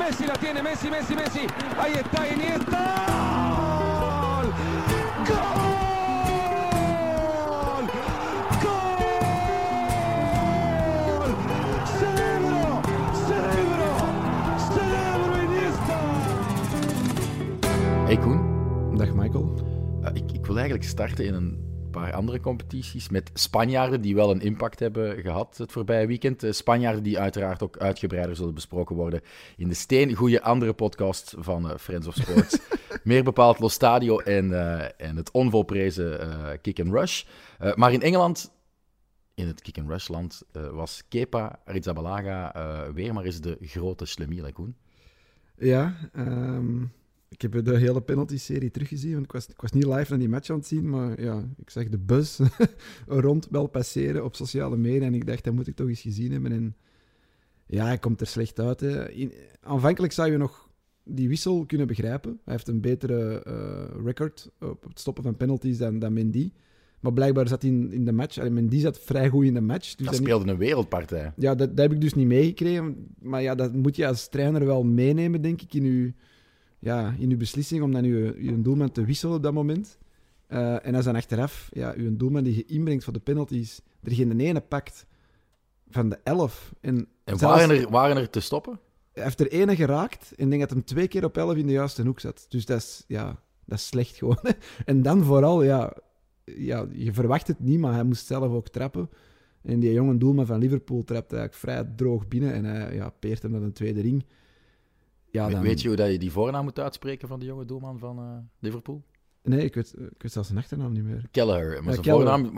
Messi la tiene, Messi, Messi, Messi. Ahí está Iniesta. ¡Gol! ¡Gol! ¡Cerebro! ¡Cerebro! ¡Cerebro Iniesta! Hey Koen, Dag Michael. Eh, ik, ik wil eigenlijk starten in een paar andere competities met Spanjaarden die wel een impact hebben gehad het voorbije weekend. Spanjaarden die uiteraard ook uitgebreider zullen besproken worden in de steen. Goede andere podcast van eh, Friends of Sports. Meer bepaald Los Stadio en, eh, en het onvolprezen eh, Kick and Rush. Maar in Engeland, in het Kick and Rush land, was Kepa Arrizabalaga eh, weer maar eens de grote slemiel, hè, Koen. Ja, ehm, ik heb de hele penalty-serie teruggezien, want ik was, ik was niet live naar die match aan het zien, maar ja, ik zag de bus rond wel passeren op sociale media en ik dacht, dat moet ik toch eens gezien hebben. En ja, hij komt er slecht uit. Hè. In, aanvankelijk zou je nog die wissel kunnen begrijpen. Hij heeft een betere eh, record op het stoppen van penalties dan, dan Mendy. Maar blijkbaar zat hij in, in de match. Mendy zat vrij goed in de match. Dus Dat niet- speelde een wereldpartij. ja, dat, dat heb ik dus niet meegekregen. Maar ja, dat moet je als trainer wel meenemen, denk ik, in je, ja, in uw beslissing om dan je, je doelman te wisselen op dat moment. Eh, en als dan achteraf ja, je doelman die je inbrengt voor de penalties, er geen ene pakt van de elf. En, En zelfs- waren er, waren er te stoppen? hij heeft er ene geraakt en ik denk dat hem twee keer op elf in de juiste hoek zat. Dus dat is, ja, dat is slecht gewoon. en dan vooral, ja, ja, je verwacht het niet, maar hij moest zelf ook trappen. En die jonge doelman van Liverpool trapt eigenlijk vrij droog binnen en hij ja, peert hem naar een tweede ring. Ja, dan... Weet je hoe dat je die voornaam moet uitspreken van de jonge doelman van eh, Liverpool? Nee, ik weet, ik weet zelfs zijn achternaam niet meer. Kelleher. Maar zijn voornaam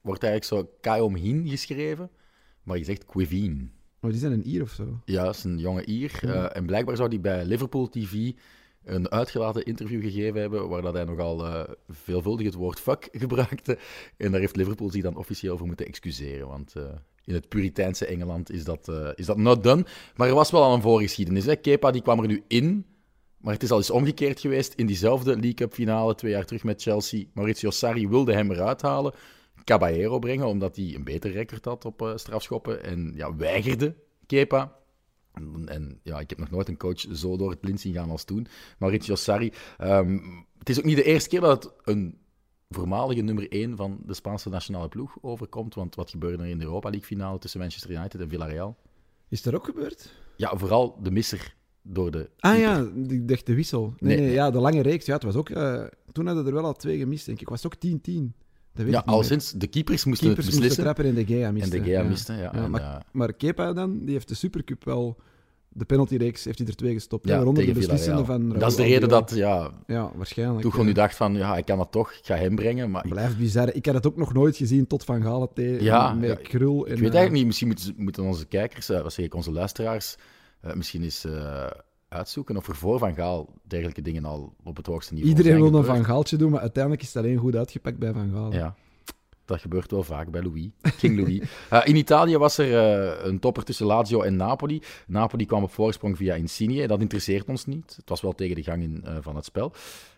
wordt eigenlijk zo Kayom Hin geschreven, maar je zegt Quivine. Maar die zijn een Ier of zo. Ja, dat is een jonge Ier. Eh, en blijkbaar zou hij bij Liverpool TV een uitgelaten interview gegeven hebben, waar dat hij nogal eh, veelvuldig het woord fuck gebruikte. En daar heeft Liverpool zich dan officieel voor moeten excuseren, want in het Puriteinse Engeland is dat, eh, is dat not done. Maar er was wel al een voorgeschiedenis. Hè. Kepa die kwam er nu in, maar het is al eens omgekeerd geweest. In diezelfde League Cup finale, twee jaar terug met Chelsea, Maurizio Sarri wilde hem eruit halen. Caballero brengen, omdat hij een beter record had op eh, strafschoppen. En ja, weigerde Kepa. En, en ja, ik heb nog nooit een coach zo door het blind zien gaan als toen. Maurizio Sarri. Ehm, het is ook niet de eerste keer dat het een voormalige nummer 1 van de Spaanse nationale ploeg overkomt. Want wat gebeurde er in de Europa League finale tussen Manchester United en Villarreal? Is dat ook gebeurd? Ja, vooral de misser door de. Ah keeper. ja, ik dacht de wissel. Nee, Nee. nee, ja, de lange reeks. Ja, het was ook, eh, toen hadden er wel al twee gemist, denk ik. Was het ook 10-10? Dat weet Ja, al sinds de keepers moesten Keepers moesten trappen en de Gea En miste. de Gea ja. miste, ja. Ja, en, maar, eh, maar Kepa dan, die heeft de Supercup wel... De penaltyreeks heeft hij er twee gestopt. ja, waaronder de beslissende Villarreal. van... Dat is de reden Albiol. dat ja, Ja, waarschijnlijk. Tuchel ja. nu dacht van, ja, ik kan dat toch, ik ga hem brengen. Maar ik, Blijft bizar. Ik had het ook nog nooit gezien tot Van Galen tegen Ja, met ja, Krul. En, ik weet eh, eigenlijk niet, misschien moeten, moeten onze kijkers, eh, wat zeg ik, onze luisteraars, eh, misschien eens uitzoeken of er voor Van Gaal dergelijke dingen al op het hoogste niveau Iedereen wil een. Van Gaaltje doen, maar uiteindelijk is het alleen goed uitgepakt bij Van Gaal. Ja, dat gebeurt wel vaak bij Louis, King Louis. Eh, in Italië was er eh, een topper tussen Lazio en Napoli. Napoli kwam op voorsprong via Insigne. Dat interesseert ons niet. Het was wel tegen de gang in, eh, van het spel.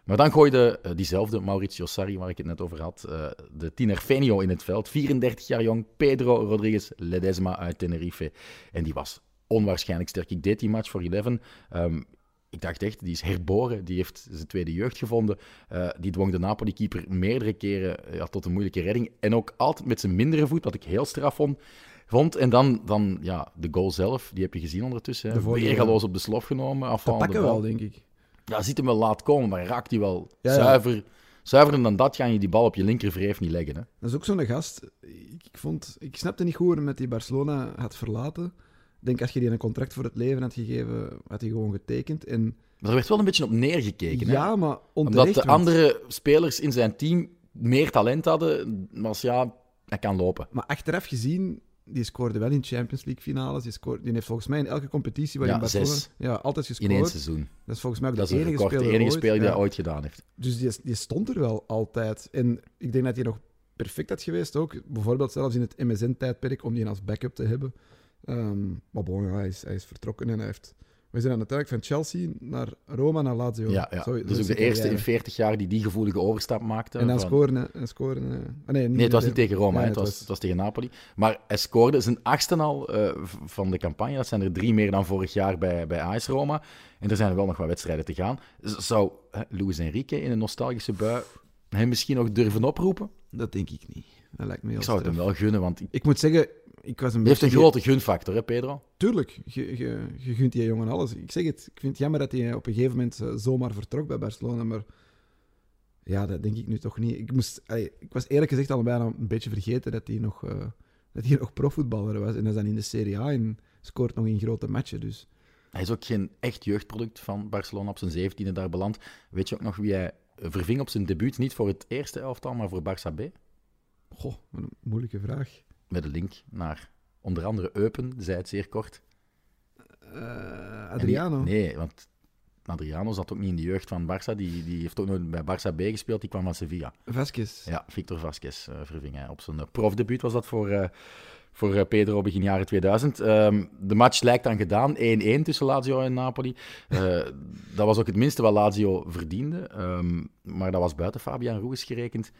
Maar dan gooide diezelfde Maurizio Sarri, waar ik het net over had, de tiener Fenio in het veld. 34 jaar jong, Pedro Rodriguez Ledesma uit Tenerife. En die was onwaarschijnlijk sterk. Ik deed die match voor Eleven. Ehm, ik dacht echt, die is herboren. Die heeft zijn tweede jeugd gevonden. Eh, die dwong de Napoli-keeper meerdere keren eh, ja, tot een moeilijke redding. En ook altijd met zijn mindere voet, wat ik heel straf vond. vond. En dan, dan ja, de goal zelf, die heb je gezien ondertussen. Hè. De Weergaloos op de slof genomen. Afvallende pakken bal. wel, denk ik. Ja, ziet hem wel laat komen, maar raakt hij wel Ja, ja. zuiver. Zuiverder dan dat ga je die bal op je linkervreef niet leggen. Hè. Dat is ook zo'n gast. Ik, ik, vond, ik snapte niet goed hoe hij met die Barcelona had verlaten. Ik denk, als je die een contract voor het leven had gegeven, had hij gewoon getekend. En Maar er werd wel een beetje op neergekeken. hè. ja, maar Omdat de want- andere spelers in zijn team meer talent hadden, was ja, hij kan lopen. Maar achteraf gezien, die scoorde wel in Champions League finales. Die, scoorde, die heeft volgens mij in elke competitie waarin Ja, Barcelona... Ja, altijd gescoord. In één seizoen. Dat is volgens mij ook Dat de enige record, de enige speler die Ja. dat ooit gedaan heeft. Dus die, die stond er wel altijd. En ik denk dat hij nog perfect had geweest ook. Bijvoorbeeld zelfs in het MSN-tijdperk om die als backup te hebben. Ehm, maar bon, ja, hij, is, hij is vertrokken en hij heeft We zijn dan uiteindelijk van Chelsea naar Roma naar Lazio. Ja, ja. Zo- dus is ook de eerste in carrière. 40 jaar die die gevoelige overstap maakte. En dan van- scoren. hè, En scoren eh, ah, nee, Nee, het was niet tegen Roma, Ja, het, was, het was tegen Napoli. Maar hij scoorde zijn achtste al eh, van de campagne. Dat zijn er drie meer dan vorig jaar bij, bij AS Roma. En er zijn er wel nog wat wedstrijden te gaan. Zou hè, Luis Enrique in een nostalgische bui hem misschien nog durven oproepen? Dat denk ik niet. Dat lijkt me heel Ik zou het hem wel gunnen, want Ik moet zeggen, ik was een heeft een beetje... grote gunfactor, hè, Pedro? Tuurlijk, je, je, je gunt die jongen alles. Ik zeg het, ik vind het jammer dat hij op een gegeven moment eh, zomaar vertrok bij Barcelona, maar ja, dat denk ik nu toch niet. Ik, moest, allee, ik was eerlijk gezegd al bijna een beetje vergeten dat hij nog, dat hij nog profvoetballer was. En hij is dan in de Serie A en scoort nog in grote matchen. Dus Hij is ook geen echt jeugdproduct van Barcelona op zijn zeventiende daar beland. Weet je ook nog wie hij verving op zijn debuut? Niet voor het eerste elftal, maar voor Barça B? goh, wat een moeilijke vraag. Met een link naar onder andere Eupen, zei het zeer kort. Eh, Adriano. die- nee, want Adriano zat ook niet in de jeugd van Barça. Die, die heeft ook nooit bij Barça B gespeeld. Die kwam van Sevilla. Vasquez. Ja, Victor Vasquez eh, verving hij. Op zijn eh, profdebuut was dat voor, eh, voor Pedro begin jaren 2000. Ehm, de match lijkt dan gedaan. 1-1 tussen Lazio en Napoli. Dat was ook het minste wat Lazio verdiende. Ehm, maar dat was buiten Fabian Ruiz gerekend.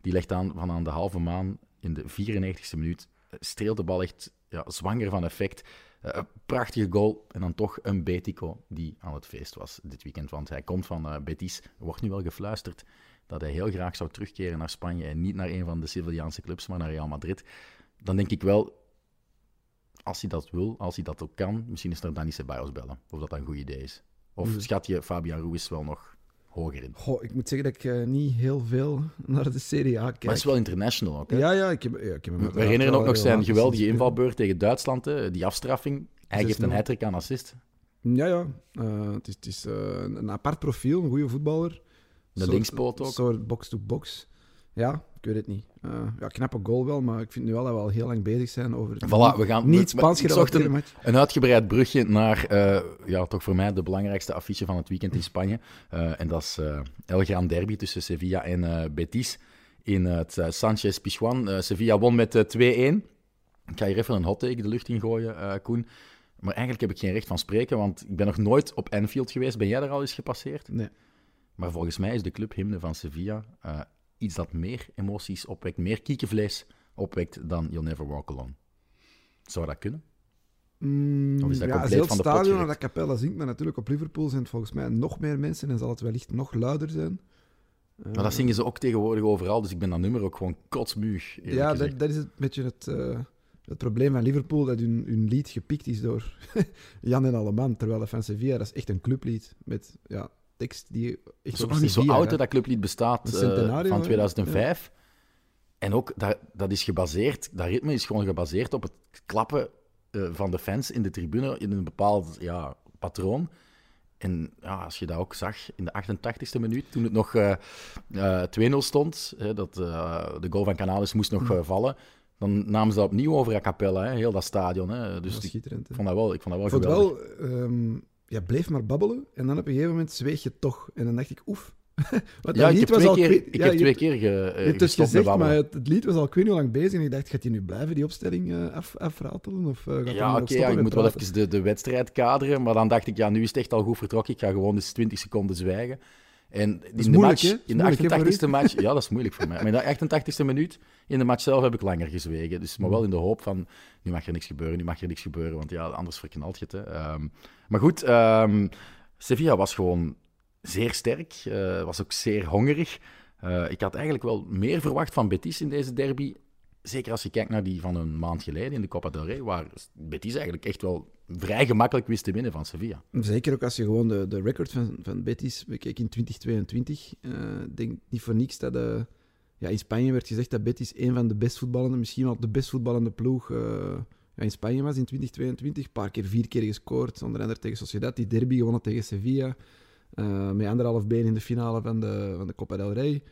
Die legt aan van aan de halve maan in de 94e minuut. eh, Streelt de bal echt ja, zwanger van effect. Eh, prachtige goal. En dan toch een Betico die aan het feest was dit weekend. Want hij komt van eh, Betis. Er wordt nu wel gefluisterd dat hij heel graag zou terugkeren naar Spanje. En niet naar een van de Sevillaanse clubs, maar naar Real Madrid. Dan denk ik wel, als hij dat wil, als hij dat ook kan, misschien is er Dani Ceballos bellen. Of dat dat een goed idee is. Of Mhm. schat je Fabian Ruiz wel nog hoger in? Goh, ik moet zeggen dat ik eh, niet heel veel naar de Serie A kijk. Maar hij is wel international ook. Hè? Ja, ja, ik heb, ja, ik heb hem We herinneren ook nog zijn geweldige invalbeurt tegen Duitsland, hè, die afstraffing. Hij geeft een 6-0. hat aan assist. Ja, ja. Eh, het is, het is eh, een apart profiel, een goede voetballer. De linkspoot ook. soort box-to-box. Ja, ik weet het niet. Eh, ja, knappe goal wel, maar ik vind nu wel dat we al heel lang bezig zijn over het Voilà, we gaan- niet Spaans gerelateerde een-. Een uitgebreid brugje naar, eh, ja, toch voor mij de belangrijkste affiche van het weekend in Spanje. Eh, en dat is El Gran Derby tussen Sevilla en Betis in het Sanchez Pizjuan. Eh, Sevilla won met eh, 2-1. Ik ga hier even een hot take de lucht in gooien, Koen. Maar eigenlijk heb ik geen recht van spreken, want ik ben nog nooit op Anfield geweest. Ben jij er al eens gepasseerd? Nee. Maar volgens mij is de clubhymne van Sevilla iets dat meer emoties opwekt, meer kiekenvlees opwekt dan You'll Never Walk Alone. Zou dat kunnen? Mm, Of is dat ja, compleet van de stadion gerukt? dat Capella zingt, maar natuurlijk op Liverpool zijn het volgens mij nog meer mensen en zal het wellicht nog luider zijn. Eh, Maar dat zingen ze ook tegenwoordig overal, dus ik ben dat nummer ook gewoon kotsmuug. ja, dat, dat is een beetje het, eh, het probleem van Liverpool, dat hun, hun lied gepikt is door Jan en Alleman, terwijl dat van Sevilla, dat is echt een clublied met ja, tekst die Het is ook nog niet zo oud, hè, dat clublied bestaat eh, van hè? 2005. En ook, dat, dat is gebaseerd, dat ritme is gewoon gebaseerd op het klappen eh, van de fans in de tribune in een bepaald ja, patroon. En ja, als je dat ook zag in de 88e minuut, toen het nog eh, eh, 2-0 stond, hè, dat de goal van Canales moest nog vallen, dan namen ze dat opnieuw over a cappella, hè, heel dat stadion. Hè. Dat Dus was ik vond dat wel, ik vond dat wel geweldig. wel, ehm, ja, bleef maar babbelen en dan op een gegeven moment zweeg je toch. En dan dacht ik, oef. Ja, dat ik lied heb was twee al keer, ik ja, heb twee keer ge, Je eh, het met gezegd, maar het, het lied was al ik weet niet hoe lang bezig. En ik dacht, gaat hij nu blijven, die opstelling eh, af, afratelen? Of, eh, gaat Ja, oké, ook ja, ik moet wel even de, de wedstrijd kaderen. Maar dan dacht ik, ja, nu is het echt al goed vertrokken. Ik ga gewoon eens 20 seconden zwijgen. En in de moeilijk, match, in de moeilijk, hè, voor 88e match, ja, dat is moeilijk voor mij. Maar in de 88e minuut, in de match zelf, heb ik langer gezwegen. Dus, maar wel in de hoop van, nu mag er niks gebeuren, nu mag er niks gebeuren, want ja, anders verknalt je het. Hè. Ehm, maar goed, ehm, Sevilla was gewoon zeer sterk, eh, was ook zeer hongerig. Eh, ik had eigenlijk wel meer verwacht van Betis in deze derby. Zeker als je kijkt naar die van een maand geleden in de Copa del Rey, waar Betis eigenlijk echt wel vrij gemakkelijk wist te winnen van Sevilla. Zeker ook als je gewoon de, de record van, van Betis bekijkt in 2022. eh, Ik denk niet voor niks dat... eh, ja, in Spanje werd gezegd dat Betis een van de best voetballende, misschien wel de best voetballende ploeg eh, ja, in Spanje was in 2022. Een paar keer, vier keer gescoord. Onder andere tegen Sociedad, die derby gewonnen tegen Sevilla. eh, met anderhalf been in de finale van de, van de Copa del Rey.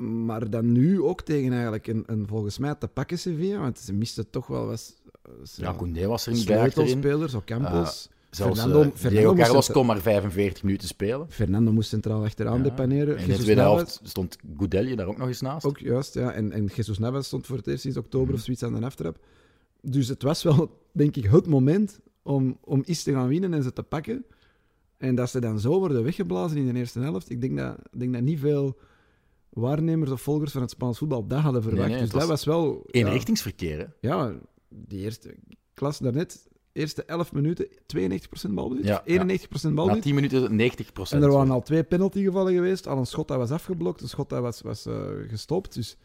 Maar dan nu ook tegen eigenlijk een, een volgens mij te pakken Sevilla, want ze misten toch wel wat... eh, Ja, Koundé was er niet bij sleutelspelers, ook Campos. Zelfs Fernando- moest Carlos kon maar 45 minuten spelen. Fernando moest centraal achteraan Ja. depaneren. En in de tweede helft stond Goudelje daar ook nog eens naast. Ook juist, ja. En, en Jesus Navas stond voor het eerst sinds oktober Mhm. of zoiets aan de aftrap. Dus het was wel, denk ik, het moment om, om iets te gaan winnen en ze te pakken. En dat ze dan zo worden weggeblazen in de eerste helft. Ik denk dat, ik denk dat niet veel waarnemers of volgers van het Spaans voetbal dat hadden verwacht. nee, dus dat was wel... ja, Eenrichtingsverkeer, hè? ja, die eerste klas daarnet, eerste 11 minuten, 92% balbezit, Ja, ja. 91% Na balbezit. 10 minuten 90% En er waren al twee penaltygevallen geweest, al een schot dat was afgeblokt, een schot dat was, was eh, gestopt. Dus,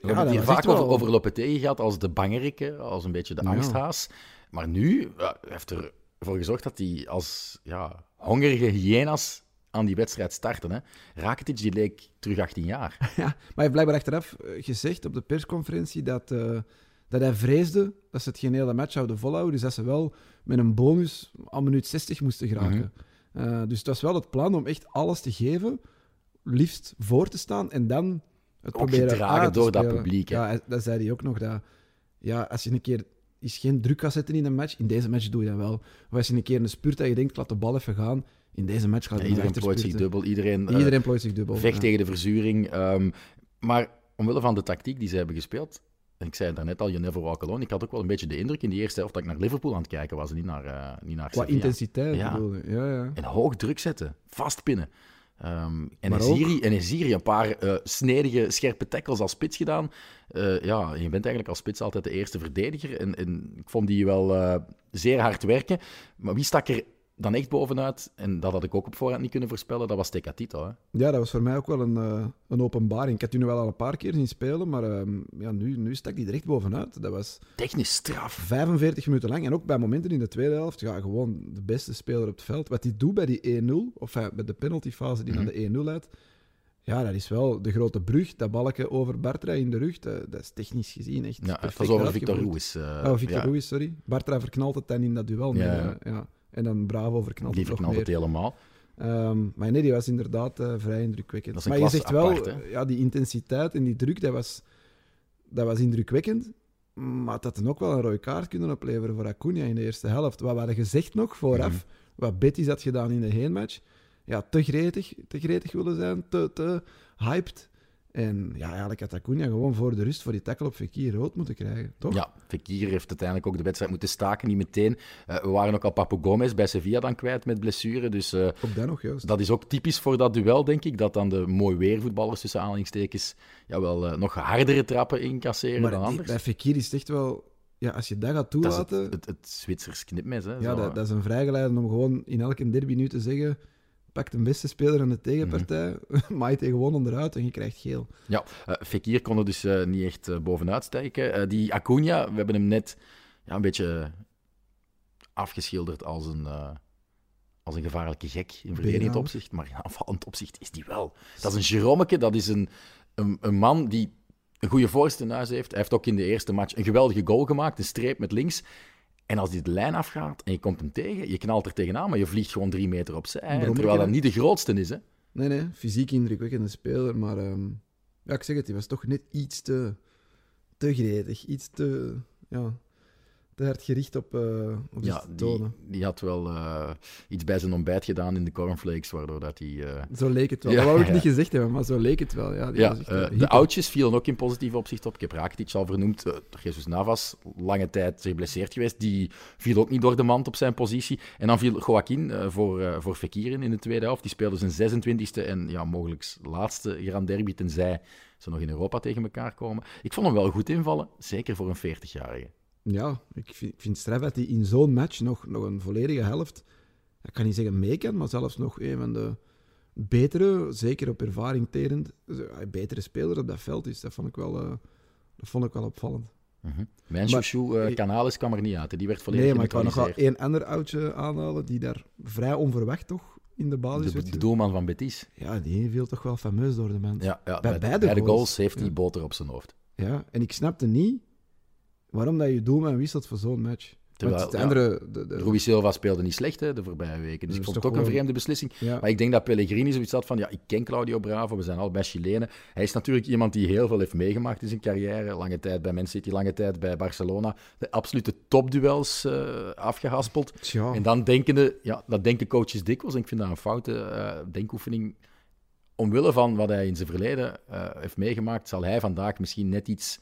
We hebben het hier vaak over, over Lopetegui gehad als de bangerike, als een beetje de Ja. angsthaas. Maar nu ja, hij heeft ervoor gezorgd dat hij als ja, hongerige hyena's aan die wedstrijd starten. Hè. Rakitic die leek terug 18 jaar. Ja, maar hij heeft blijkbaar achteraf eh, gezegd op de persconferentie dat, eh, dat hij vreesde dat ze het geen hele match zouden volhouden. Dus dat ze wel met een bonus al minuut 60 moesten geraken. Eh, dus het was wel het plan om echt alles te geven, liefst voor te staan en dan het Ook proberen uit te door dat publiek, hè. Ja, dat zei hij ook nog. Dat, ja, als je een keer is geen druk gaat zetten in een match, in deze match doe je dat wel. Of als je een keer een spurt dat je denkt, laat de bal even gaan, in deze match gaat Ja, iedereen plooit zich dubbel, iedereen, eh, Iedereen plooit zich dubbel. vecht ja. tegen de verzuring. ehm, maar omwille van de tactiek die ze hebben gespeeld, en ik zei het daarnet al, you never walk alone, ik had ook wel een beetje de indruk in die eerste helft dat ik naar Liverpool aan het kijken was, en niet naar, eh niet naar Qua intensiteit Ja. bedoel je. Ja, ja. En hoog druk zetten, vastpinnen. Ehm en Eziri, en een paar eh, snedige, scherpe tackles als spits gedaan. Ja, je bent eigenlijk als spits altijd de eerste verdediger. En, en ik vond die wel zeer hard werken. Maar wie stak er dan echt bovenuit? En dat had ik ook op voorhand niet kunnen voorspellen. Dat was Tecatito. Hè? Ja, dat was voor mij ook wel een, eh, een openbaring. Ik had u nu wel al een paar keer zien spelen, maar ehm, ja, nu, nu stak hij er echt bovenuit. Dat was Technisch straf. 45 minuten lang. En ook bij momenten in de tweede helft, ja, gewoon de beste speler op het veld. Wat hij doet bij die 1-0, of eh, bij de penaltyfase die Mhm. naar de 1-0 leidt, ja, dat is wel de grote brug. Dat balken over Bartra in de rug, dat, dat is technisch gezien echt Ja, het perfect was over Victor. Ruiz. eh, Oh, Victor ja, Ruiz, sorry. Bartra verknalt het dan in dat duel. Ja, ja. En dan Bravo verknalt Die het nog verknalt meer. het helemaal. Ehm, maar nee, die was inderdaad eh, vrij indrukwekkend. Dat is een maar je zegt wel, hè? ja, die intensiteit en die druk, dat was, dat was indrukwekkend. Maar het had dan ook wel een rode kaart kunnen opleveren voor Acuna in de eerste helft. Wat we hadden gezegd nog vooraf, Mhm. wat Betis had gedaan in de heenmatch. Ja, te gretig, te gretig willen zijn, te, te hyped. En ja, eigenlijk had Acuna gewoon voor de rust, voor die tackle op Fekir rood moeten krijgen, toch? Ja, Fekir heeft uiteindelijk ook de wedstrijd moeten staken, niet meteen. Eh, we waren ook al Papu Gomez bij Sevilla dan kwijt met blessure. Dus eh, Ook dat nog, juist. dat is ook typisch voor dat duel, denk ik. Dat dan de mooi weervoetballers tussen aanhalingstekens ja, wel eh, nog hardere trappen incasseren maar dan anders. bij Fekir is het echt wel... Ja, als je dat gaat dat is toelaten... het, het, het Zwitsers knipmes. Hè, Ja, dat, dat is een vrijgeleide om gewoon in elke derby nu te zeggen: pak de beste speler aan de tegenpartij, maait hij gewoon onderuit en je krijgt geel. Ja, eh, Fekir kon er dus eh, niet echt eh, bovenuit. Eh, die Acuna, we hebben hem net ja, een beetje afgeschilderd als een, als een gevaarlijke gek in verdedigend opzicht. Maar in aanvallend opzicht is die wel. Dat is een Jeromeke, dat is een, een, een man die een goede voorste in huis heeft. Hij heeft ook in de eerste match een geweldige goal gemaakt, een streep met links. En als die de lijn afgaat en je komt hem tegen, je knalt er tegenaan, maar je vliegt gewoon drie meter opzij. Terwijl dat niet de grootste is. Hè? Nee, nee, fysiek indrukwekkende speler, maar ehm, ja, ik zeg het, hij was toch net iets te, te gretig, iets te, ja, te hard gericht op, eh op Ja, die, die had wel eh, iets bij zijn ontbijt gedaan in de cornflakes, waardoor dat hij... eh, Zo leek het wel. Ja, dat wou ik ja. niet gezegd hebben, maar zo leek het wel. Ja, die echt, de oudjes vielen ook in positief opzicht op. Ik heb Rakitic al vernoemd. Jesus Navas, lange tijd geblesseerd geweest. Die viel ook niet door de mand op zijn positie. En dan viel Joaquin voor, voor Fekir in in de tweede helft. Die speelde zijn 26e en ja, mogelijk laatste Grand Derby, tenzij ze nog in Europa tegen elkaar komen. Ik vond hem wel goed invallen, zeker voor een 40-jarige. Ja, ik vind, ik vind straf dat hij in zo'n match nog, nog een volledige helft, ik kan niet zeggen mee kan, maar zelfs nog een van de betere, zeker op ervaring terend, betere speler op dat veld is. Dat vond ik wel, eh, dat vond ik wel opvallend. Mhm. Mijn chouchou eh, Canalis kwam er niet uit. hè. Die werd volledig Nee, maar ik wou nog wel één ander oudje aanhalen die daar vrij onverwacht toch in de basis de, werd de doelman van Betis. Ja, die viel toch wel fameus door de mens. Ja, ja, Bij beide goals. goals heeft hij Ja. boter op zijn hoofd. Ja, en ik snapte niet waarom dat je doelman wisselt voor zo'n match. Terwijl, de andere... De, de, Rui Silva speelde niet slecht hè, de voorbije weken. Dus Dat ik vond het toch ook een vreemde beslissing. ja. Maar ik denk dat Pellegrini zoiets had van, ja, ik ken Claudio Bravo, we zijn allebei Chilenen. Hij is natuurlijk iemand die heel veel heeft meegemaakt in zijn carrière. Lange tijd bij Man City, lange tijd bij Barcelona. De absolute topduels eh afgehaspeld. Tja. En dan denken de, ja, dat denken coaches dikwijls. En ik vind dat een foute eh, denkoefening. Omwille van wat hij in zijn verleden eh, heeft meegemaakt, zal hij vandaag misschien net iets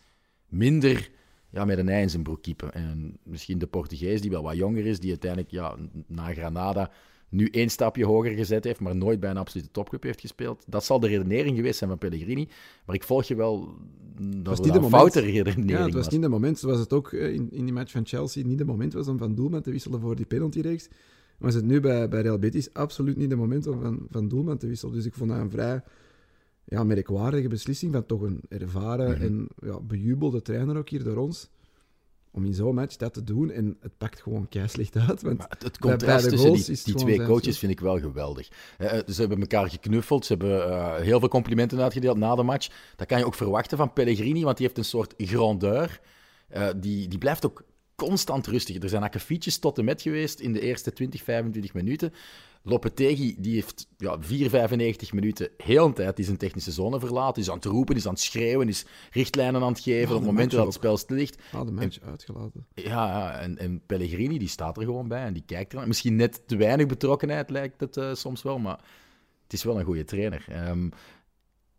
minder ja, met een ei in zijn broek kiepen. En misschien de Portugees, die wel wat jonger is, die uiteindelijk ja, na Granada nu één stapje hoger gezet heeft, maar nooit bij een absolute topclub heeft gespeeld. Dat zal de redenering geweest zijn van Pellegrini. Maar ik volg je wel dat was niet de foute redenering Ja, het was was. niet de moment. Zoals het ook eh, in, in die match van Chelsea niet de moment was om van doelman te wisselen voor die penaltyreeks. Was het nu bij, bij Real Betis absoluut niet de moment om van, van doelman te wisselen. Dus ik vond dat een vrij ja, merkwaardige beslissing van toch een ervaren Mhm. en ja, bejubelde trainer ook hier door ons. Om in zo'n match dat te doen. En het pakt gewoon keislicht uit. Want Maar het, contrast tussen die, twee coaches vind ik wel geweldig. Eh, eh, ze hebben elkaar geknuffeld, ze hebben eh, heel veel complimenten uitgedeeld na de match. Dat kan je ook verwachten van Pellegrini, want die heeft een soort grandeur. Die, die blijft ook constant rustig. Er zijn akkefietjes tot en met geweest in de eerste 20, 25 minuten. Lopetegui die heeft ja, 4, 95 minuten heel een tijd die zijn technische zone verlaten. Is aan het roepen, is aan het schreeuwen, is richtlijnen aan het geven Ja, op de momenten dat het spel stil ligt. ah, de match uitgelaten. Ja, ja, en, en Pellegrini die staat er gewoon bij en die kijkt er. Misschien net te weinig betrokkenheid lijkt het eh, soms wel, maar het is wel een goede trainer. Ehm,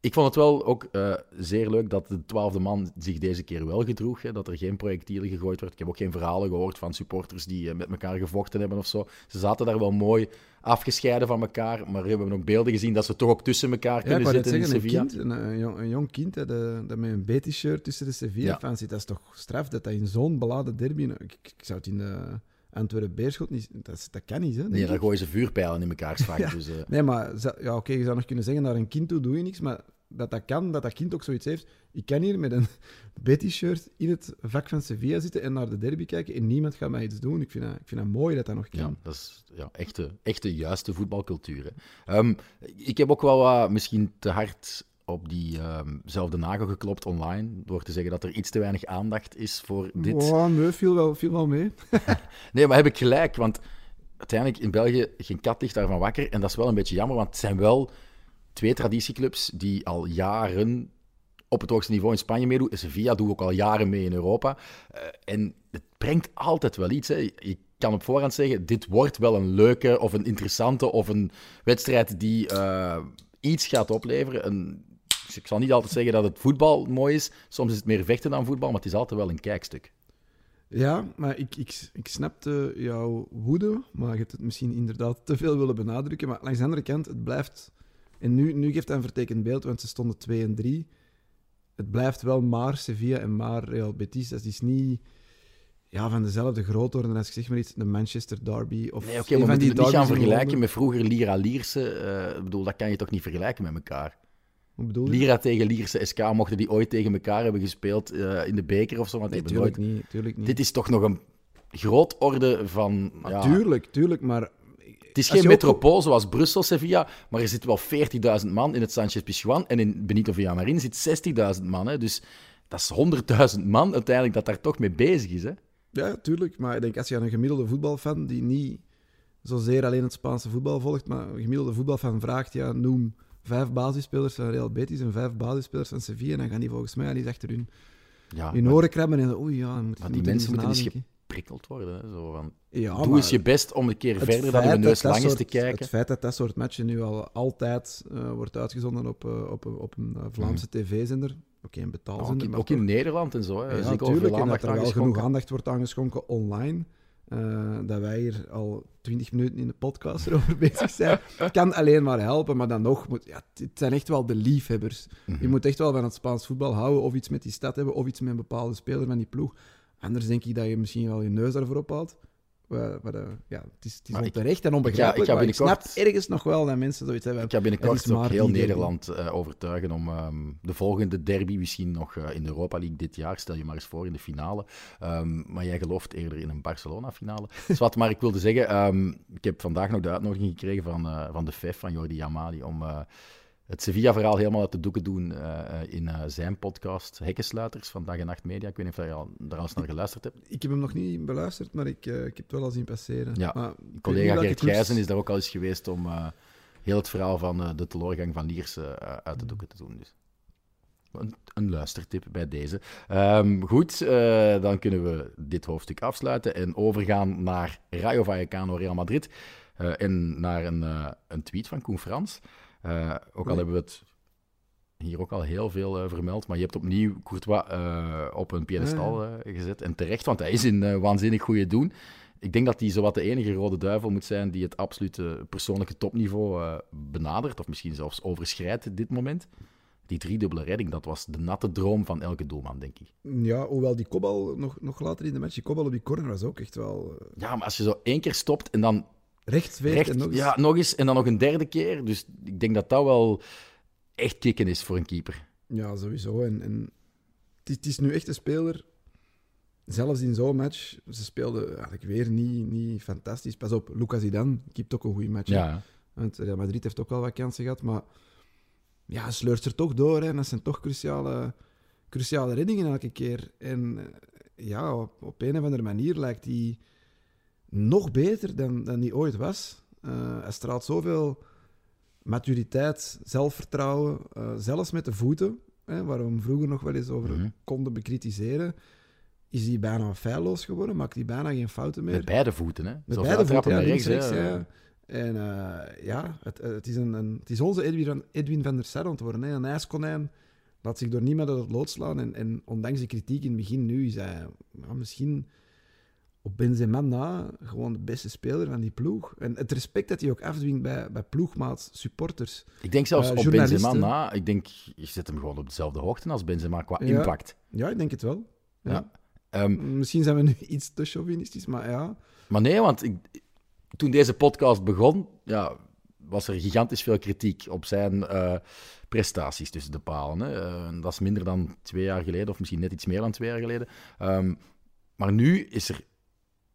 ik vond het wel ook eh, zeer leuk dat de twaalfde man zich deze keer wel gedroeg. Hè, dat er geen projectielen gegooid werd. Ik heb ook geen verhalen gehoord van supporters die eh, met elkaar gevochten hebben of zo. Ze zaten daar wel mooi afgescheiden van elkaar. Maar we hebben ook beelden gezien dat ze toch ook tussen elkaar kunnen zitten in zeggen, een Sevilla. kind, een, een jong, een jong kind hè, dat met een B-t-shirt tussen de Sevilla-fans zit, dat is toch straf dat dat in zo'n beladen derby... Ik, ik zou het in de Antwerpen-Beerschot niet... Dat, dat kan niet, hè? Nee, daar gooien ze vuurpijlen in elkaars vak. Ja. Dus, eh, Nee, maar ja, oké, je zou nog kunnen zeggen, naar een kind toe doe je niks, maar dat dat kan, dat dat kind ook zoiets heeft. Ik kan hier met een B-t-shirt in het vak van Sevilla zitten en naar de derby kijken en niemand gaat mij iets doen. Ik vind dat, ik vind dat mooi dat dat nog kan. Ja, dat is ja, echte, echte juiste voetbalcultuur. hè. Ehm, ik heb ook wel wat, misschien te hard op diezelfde nagel geklopt online, door te zeggen dat er iets te weinig aandacht is voor dit. Oh, nee, viel wel, viel wel mee. Nee, maar heb ik gelijk, want uiteindelijk in België, geen kat ligt daarvan wakker. En dat is wel een beetje jammer, want het zijn wel twee traditieclubs die al jaren op het hoogste niveau in Spanje meedoen. Sevilla doet ook al jaren mee in Europa. Eh, en het brengt altijd wel iets. Hè. Je kan op voorhand zeggen, dit wordt wel een leuke of een interessante of een wedstrijd die eh, iets gaat opleveren. Een, ik zal niet altijd zeggen dat het voetbal mooi is. Soms is het meer vechten dan voetbal, maar het is altijd wel een kijkstuk. Ja, maar ik, ik, ik snapte jouw woede, maar je hebt het misschien inderdaad te veel willen benadrukken. Maar langs de andere kant, het blijft... En nu, nu geeft hij een vertekend beeld, want ze stonden 2 en 3. Het blijft wel maar Sevilla en maar Real Betis. Dat is niet ja, van dezelfde grootorde als ik zeg maar iets, de Manchester Derby of Nee, oké, maar we moeten het niet gaan vergelijken met vroeger Lira Lierse. eh, ik bedoel, dat kan je toch niet vergelijken met elkaar. Bedoel je? Lira tegen Lierse SK, mochten die ooit tegen elkaar hebben gespeeld eh, in de beker of zo? Want die Nee, tuurlijk nooit... niet, tuurlijk niet. Dit is toch nog een grootorde van... Maar ja, Tuurlijk, tuurlijk, maar... het is geen ook- metropool zoals Brussel, Sevilla, maar er zitten wel 40.000 man in het Sanchez Pizjuan en in Benito Villamarin zit 60.000 man. Hè, dus dat is 100.000 man uiteindelijk dat daar toch mee bezig is. Hè? Ja, tuurlijk. Maar ik denk als je aan een gemiddelde voetbalfan die niet zozeer alleen het Spaanse voetbal volgt, maar een gemiddelde voetbalfan vraagt, ja, noem vijf basisspelers van Real Betis en vijf basisspelers van Sevilla, dan gaan die volgens mij al eens achter hun, Ja, hun oren krabben en oei, ja, moet, maar die mensen moeten eens geprikkeld worden. Hè, zo van, Ja, Doe maar eens je best om een keer verder dan je neus lang is te kijken. Het feit dat dat soort matchen nu al altijd eh, wordt uitgezonden op, eh, op, op een eh, Vlaamse tv-zender, oké, een ook betaalzender, in, maar ook in Nederland en zo. Hè. Ja, natuurlijk. En dat er wel genoeg aandacht wordt aangeschonken online. Eh, dat wij hier al twintig minuten in de podcast erover bezig zijn. Het kan alleen maar helpen, maar dan nog, moet, ja, het zijn echt wel de liefhebbers. Mhm. Je moet echt wel van het Spaans voetbal houden, of iets met die stad hebben, of iets met een bepaalde speler van die ploeg. Anders denk ik dat je misschien wel je neus daarvoor ophoudt. Wa- de- ja, het is, het is ik- onterecht en onbegrijpelijk, ik ga maar ik snap ergens nog wel dat mensen zoiets hebben. Ik ga binnenkort ook heel. Nederland eh, overtuigen om ehm, de volgende derby, misschien nog eh, in de Europa League dit jaar, stel je maar eens voor in de finale. Ehm, maar jij gelooft eerder in een Barcelona-finale. Zwat, maar ik wilde zeggen, ehm, ik heb vandaag nog de uitnodiging gekregen van, eh, van de FEF, van Jordi Amali, om eh, het Sevilla-verhaal helemaal uit de doeken doen eh, eh, in eh, zijn podcast Hekkensluiters van Dag en Nacht Media. Ik weet niet of je al, daar al eens naar geluisterd hebt. Ik heb hem nog niet beluisterd, maar ik, eh, ik heb het wel al zien passeren. Ja, Maar Collega Gert Gijzen is daar ook al eens geweest om heel het verhaal van de teleurgang van Lierse eh, uit de doeken te doen. Dus. Een, een luistertip bij deze. Ehm, goed, dan kunnen we dit hoofdstuk afsluiten en overgaan naar Rayo Vallecano Real Madrid. en naar een, een tweet van Koen Frans. Eh, ook al hebben we het hier ook al heel veel eh, vermeld. Maar je hebt opnieuw Courtois eh, op een piedestal Ja, eh, gezet. En terecht, want hij is in waanzinnig goede doen. Ik denk dat hij zowat de enige rode duivel moet zijn die het absolute persoonlijke topniveau benadert. Of misschien zelfs overschrijdt dit moment. Die driedubbele redding, dat was de natte droom van elke doelman, denk ik. Ja, hoewel die kopbal nog, nog later in de match, die kopbal op die corner was ook echt wel Ja, maar als je zo één keer stopt en dan recht veegt recht, en nog eens. ja, nog eens en dan nog een derde keer. Dus ik denk dat dat wel echt kicken is voor een keeper. Ja, sowieso. En, en het, is, het is nu echt een speler, zelfs in zo'n match, ze speelden eigenlijk weer niet, niet fantastisch. Pas op, Lucas Zidane keept ook een goede match. hè. Ja, Want Real Madrid heeft ook wel wat kansen gehad, maar ja, sleurt er toch door. Hè. En dat zijn toch cruciale, cruciale reddingen elke keer. En eh, ja, op, op een of andere manier lijkt hij nog beter dan, dan hij ooit was. Eh, hij straalt zoveel maturiteit, zelfvertrouwen, eh, zelfs met de voeten, hè, waar we hem vroeger nog wel eens over Mhm. konden bekritiseren. Is hij bijna feilloos geworden, maakt hij bijna geen fouten meer. met beide voeten. Hè. Met beide voeten, ja, rechts. rechts. En eh, ja, het, het, is een, een, het is onze Edwin, Edwin van der Sar. Hè. Een ijskonijn laat zich door niemand uit het lood slaan. En, en ondanks de kritiek in het begin nu is hij ja, misschien op Benzema na gewoon de beste speler van die ploeg. En het respect dat hij ook afdwingt bij, bij ploegmaats, supporters. Ik denk zelfs Eh, op Benzema na. Ik denk, je zet hem gewoon op dezelfde hoogte als Benzema qua Ja. impact. Ja, ik denk het wel. Ja. Ja. Ehm, Misschien zijn we nu iets te chauvinistisch, maar ja. maar nee, want ik, toen deze podcast begon, ja, was er gigantisch veel kritiek op zijn eh, prestaties tussen de palen. Hè. Eh, dat is minder dan twee jaar geleden, of misschien net iets meer dan twee jaar geleden. Ehm, maar nu is er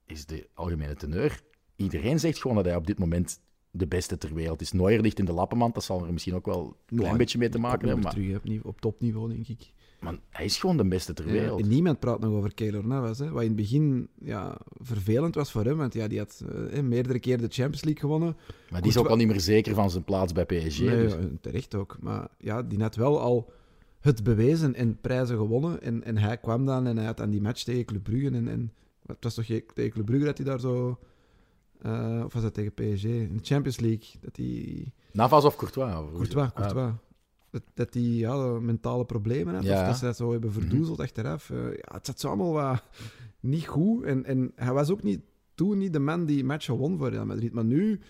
is de algemene teneur. Iedereen zegt gewoon dat hij op dit moment de beste ter wereld is. Neuer ligt in de lappenmand, dat zal er misschien ook wel een klein Ja, beetje mee te maken hebben. Maar, terug op, niveau- op topniveau, denk ik. maar hij is gewoon de beste ter wereld. niemand praat nog over Keylor Navas. Hè, wat in het begin ja, vervelend was voor hem, want ja, die had eh, meerdere keer de Champions League gewonnen. Maar die is ook al niet meer zeker van zijn plaats bij PSG. Nee, dus. ja, terecht ook. Maar ja, die had wel al het bewezen en prijzen gewonnen. En, en hij kwam dan en hij had aan die match tegen Club Brugge. En, en het was toch ge- tegen Club Brugge dat hij daar zo... eh, of was dat tegen PSG? In de Champions League. Dat hij... Navas of Courtois? Of- Courtois, Ah, Courtois. Dat, dat hij ja, mentale problemen had. Ja. Of dat ze dat zo hebben verdoezeld achteraf. Eh, ja, het zat zo allemaal wat niet goed. En, en hij was ook niet, toen niet de man die matchen won voor Real Madrid. Maar nu,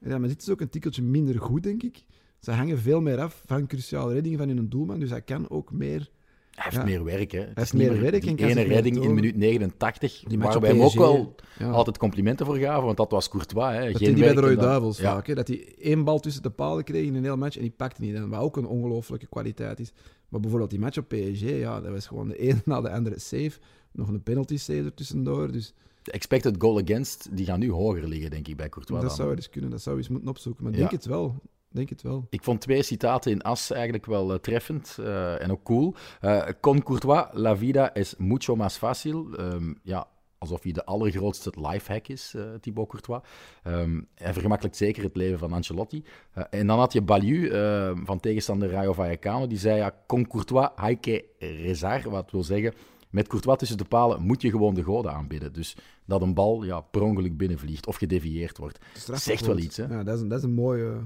Real Madrid is ook een tikkeltje minder goed, denk ik. Ze hangen veel meer af van cruciale reddingen van hun doelman. Dus hij kan ook meer... Hij heeft Ja. meer werk, hè. Het heeft is niet meer werk die ene redding in minuut 89, Die waar wij hem ook wel Ja. altijd complimenten voor gaven, want dat was Courtois. Hè. Dat Geen hij bij de Rode Duivels Ja. vaak. Hè? Dat hij één bal tussen de palen kreeg in een heel match en die pakte niet. En wat ook een ongelooflijke kwaliteit is. Maar bijvoorbeeld die match op PSG, ja, dat was gewoon de ene na de andere save. Nog een penalty save er tussendoor. Dus De expected goal against, die gaan nu hoger liggen, denk ik, bij Courtois. dat dan. zou eens kunnen. Dat zou eens moeten opzoeken. Maar ik denk het wel. Ik Denk het wel. Ik vond twee citaten in As eigenlijk wel eh, treffend eh, en ook cool. Eh, Con Courtois, la vida es mucho más fácil. Ehm, ja, alsof hij de allergrootste lifehack is, eh Thibaut Courtois. Ehm, hij vergemakkelijkt zeker het leven van Ancelotti. En dan had je Baliu eh, van tegenstander Rayo Vallecano. Die zei, ja, con Courtois hay que rezar. Wat wil zeggen, met Courtois tussen de palen moet je gewoon de goden aanbidden. Dus dat een bal ja, per ongeluk binnenvliegt of gedevieerd wordt. Zegt wel iets, hè? Ja, dat is een, dat is een mooie...